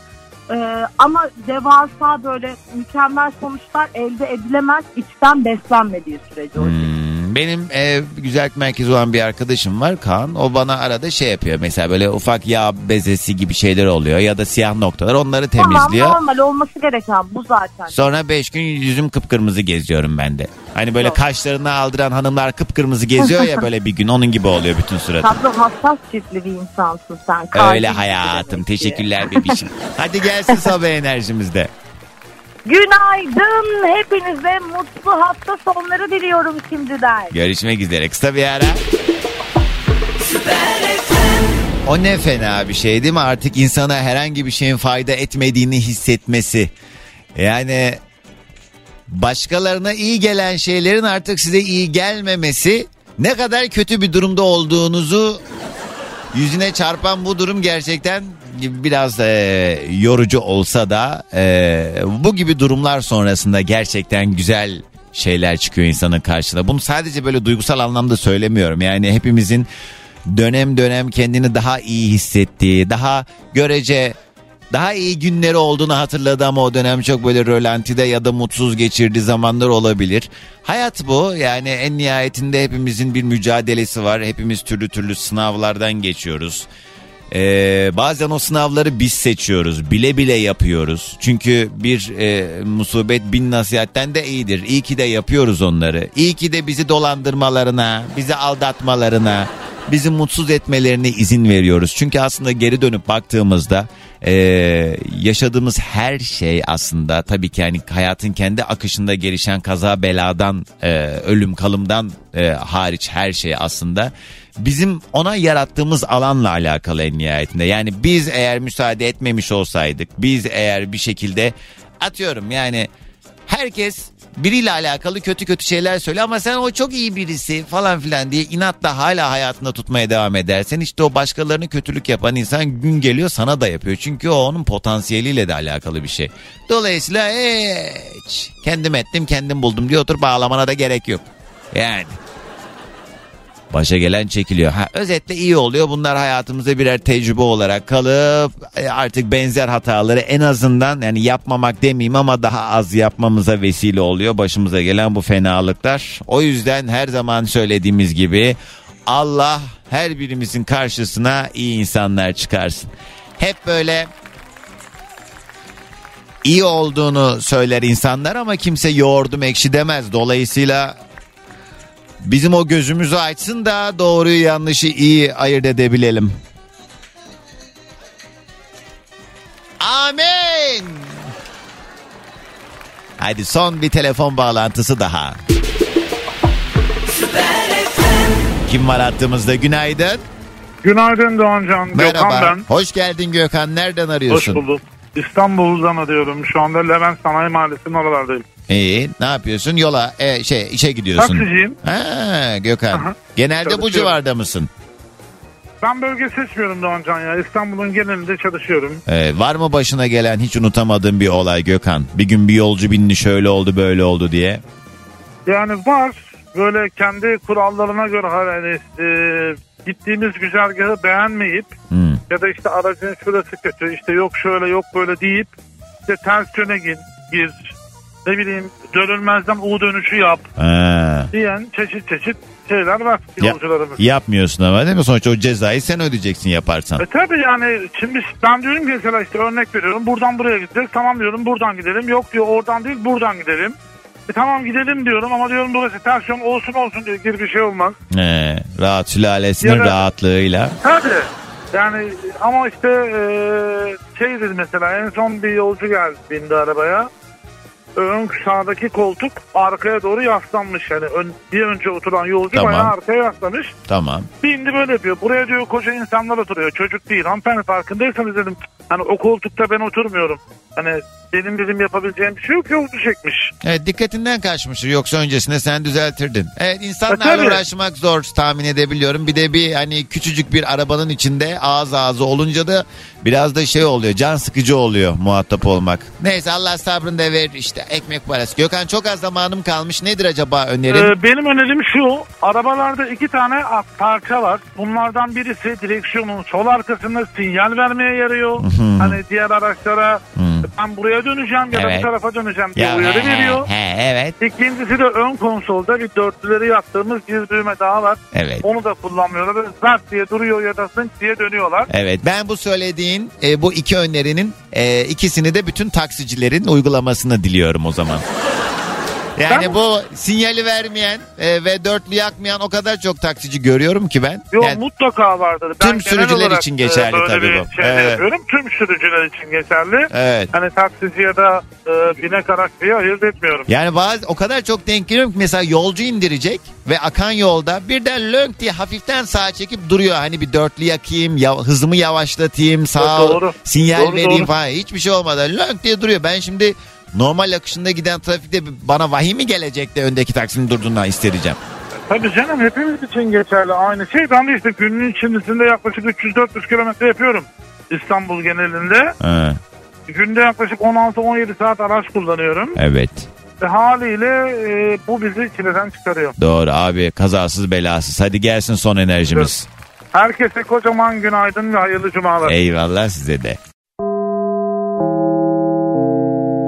Ee, ama devasa böyle mükemmel sonuçlar elde edilemez içten beslenmediği sürece. Hmm, Benim e, güzellik merkezi olan bir arkadaşım var Kaan. O bana arada şey yapıyor. Mesela böyle ufak yağ bezesi gibi şeyler oluyor ya da siyah noktalar onları temizliyor. Tamam normal olması gereken bu zaten. Sonra 5 gün yüzüm kıpkırmızı geziyorum ben de. Hani böyle kaşlarını aldıran hanımlar kıpkırmızı geziyor ya böyle bir gün onun gibi oluyor bütün suratı. Tatlı hassas ciltli bir insansın sen. Öyle hayatım. Teşekkürler bebişim. Hadi gelsin sabah enerjimizde. Günaydın. Hepinize mutlu hafta sonları diliyorum şimdiden. Görüşmek üzere. Kısa bir ara. O ne fena bir şey değil mi? Artık insana herhangi bir şeyin fayda etmediğini hissetmesi. Yani başkalarına iyi gelen şeylerin artık size iyi gelmemesi ne kadar kötü bir durumda olduğunuzu yüzüne çarpan bu durum gerçekten biraz e, yorucu olsa da e, bu gibi durumlar sonrasında gerçekten güzel şeyler çıkıyor insanın karşısına. Bunu sadece böyle duygusal anlamda söylemiyorum. Yani hepimizin dönem dönem kendini daha iyi hissettiği, daha görece daha iyi günleri olduğunu hatırladı ama o dönem çok böyle rölantide ya da mutsuz geçirdiği zamanlar olabilir. Hayat bu yani en nihayetinde hepimizin bir mücadelesi var. Hepimiz türlü türlü sınavlardan geçiyoruz. Ee, bazen o sınavları biz seçiyoruz. Bile bile yapıyoruz. Çünkü bir e, musibet bin nasihatten de iyidir. İyi ki de yapıyoruz onları. İyi ki de bizi dolandırmalarına, bizi aldatmalarına, bizi mutsuz etmelerine izin veriyoruz. Çünkü aslında geri dönüp baktığımızda e, yaşadığımız her şey aslında tabii ki yani hayatın kendi akışında gelişen kaza beladan, e, ölüm kalımdan e, hariç her şey aslında bizim ona yarattığımız alanla alakalı en nihayetinde. Yani biz eğer müsaade etmemiş olsaydık, biz eğer bir şekilde atıyorum yani herkes biriyle alakalı kötü kötü şeyler söyle ama sen o çok iyi birisi falan filan diye inatla hala hayatında tutmaya devam edersen işte o başkalarını kötülük yapan insan gün geliyor sana da yapıyor. Çünkü o onun potansiyeliyle de alakalı bir şey. Dolayısıyla hiç kendim ettim kendim buldum diye otur bağlamana da gerek yok. Yani başa gelen çekiliyor. Ha, özetle iyi oluyor. Bunlar hayatımıza birer tecrübe olarak kalıp e, artık benzer hataları en azından yani yapmamak demeyeyim ama daha az yapmamıza vesile oluyor. Başımıza gelen bu fenalıklar. O yüzden her zaman söylediğimiz gibi Allah her birimizin karşısına iyi insanlar çıkarsın. Hep böyle iyi olduğunu söyler insanlar ama kimse yoğurdum ekşi demez. Dolayısıyla Bizim o gözümüzü açsın da doğruyu yanlışı iyi ayırt edebilelim. Amin. Hadi son bir telefon bağlantısı daha. Kim var hattımızda? Günaydın. Günaydın Doğancan. Merhaba. Gökhan ben. Hoş geldin Gökhan. Nereden arıyorsun? Hoş bulduk. İstanbul'dan arıyorum. Şu anda Levent Sanayi Mahallesi'nin oralardayım. İyi. Ne yapıyorsun? Yola e, şey işe gidiyorsun. Taksiciyim. Ha, Gökhan. Genelde bu civarda mısın? Ben bölge seçmiyorum Doğancan ya. İstanbul'un genelinde çalışıyorum. Ee, var mı başına gelen hiç unutamadığın bir olay Gökhan? Bir gün bir yolcu bindi şöyle oldu böyle oldu diye. Yani var. Böyle kendi kurallarına göre hani e, gittiğimiz güzergahı beğenmeyip Hmm. ya da işte aracın şurası kötü işte yok şöyle yok böyle deyip işte ters yöne gir, gir ne bileyim dönülmezden U dönüşü yap Ha. diyen çeşit çeşit şeyler var Ya- yolcularımız. yapmıyorsun ama değil mi? Sonuçta o cezayı sen ödeyeceksin yaparsan. E tabi yani şimdi ben diyorum ki mesela işte örnek veriyorum buradan buraya gideceğiz tamam diyorum buradan gidelim yok diyor oradan değil buradan gidelim. E tamam gidelim diyorum ama diyorum burası ters yol olsun olsun diye gibi bir şey olmaz. Ee, rahat sülalesinin Ya da- rahatlığıyla. Tabii yani ama işte e, şey dedi mesela en son bir yolcu geldi bindi arabaya. Ön sağdaki koltuk arkaya doğru yaslanmış yani ön, bir önce oturan yolcu Tamam. bayağı arkaya yaslamış. Tamam. Bindi böyle yapıyor. Buraya diyor koca insanlar oturuyor. Çocuk değil. Hanımefendi farkındaysanız dedim. Hani o koltukta ben oturmuyorum. Hani benim dedim yapabileceğim bir şey yok. Yolcu çekmiş. Evet dikkatinden kaçmıştır yoksa öncesinde sen düzeltirdin. Evet E, insanlarla tabii. uğraşmak zor tahmin edebiliyorum. Bir de bir hani küçücük bir arabanın içinde ağız ağzı olunca da biraz da şey oluyor can sıkıcı oluyor muhatap olmak. Neyse Allah sabrını da verir işte ekmek parası. Gökhan çok az zamanım kalmış nedir acaba önerin? Ee, benim önerim şu. Arabalarda iki tane parça var. Bunlardan birisi direksiyonun sol arkasında sinyal vermeye yarıyor. hani diğer araçlara ben buraya döneceğim ya da Evet. bu tarafa döneceğim diye Ya, uyarı he, veriyor. he, evet. İkincisi de ön konsolda bir dörtlüleri yaptığımız bir düğme daha var. Evet. Onu da kullanmıyorlar. Böyle zart diye duruyor ya da sınç diye dönüyorlar. Evet ben bu söylediğin e, bu iki önerinin e, ikisini de bütün taksicilerin uygulamasını diliyorum o zaman. Yani bu sinyali vermeyen e, ve dörtlü yakmayan o kadar çok taksici görüyorum ki ben. Yok Yani mutlaka vardır. Ben Tüm sürücüler için e, geçerli böyle tabii bu. Şey Evet. yapıyorum. Tüm sürücüler için geçerli. Evet. Hani taksici ya da e, binek araç diye ayırt etmiyorum. Yani bazı o kadar çok denk geliyorum ki mesela yolcu indirecek ve akan yolda birden lönk diye hafiften sağa çekip duruyor. Hani bir dörtlü yakayım, ya, hızımı yavaşlatayım, sağa Doğru. sinyal Doğru, vereyim doğru. falan. Hiçbir şey olmadan lönk diye duruyor. Ben şimdi normal akışında giden trafikte bana vahiy mi gelecek de öndeki taksinin durduğundan hissedeceğim. Tabii canım hepimiz için geçerli aynı şey. Ben de işte günün içerisinde yaklaşık 300-400 kilometre yapıyorum. İstanbul genelinde. Ha, Günde yaklaşık 16-17 saat araç kullanıyorum. evet. Ve haliyle e, bu bizi çileden çıkarıyor. Doğru abi kazasız belasız. Hadi gelsin son enerjimiz. Herkese kocaman günaydın ve hayırlı cumalar. Eyvallah size de.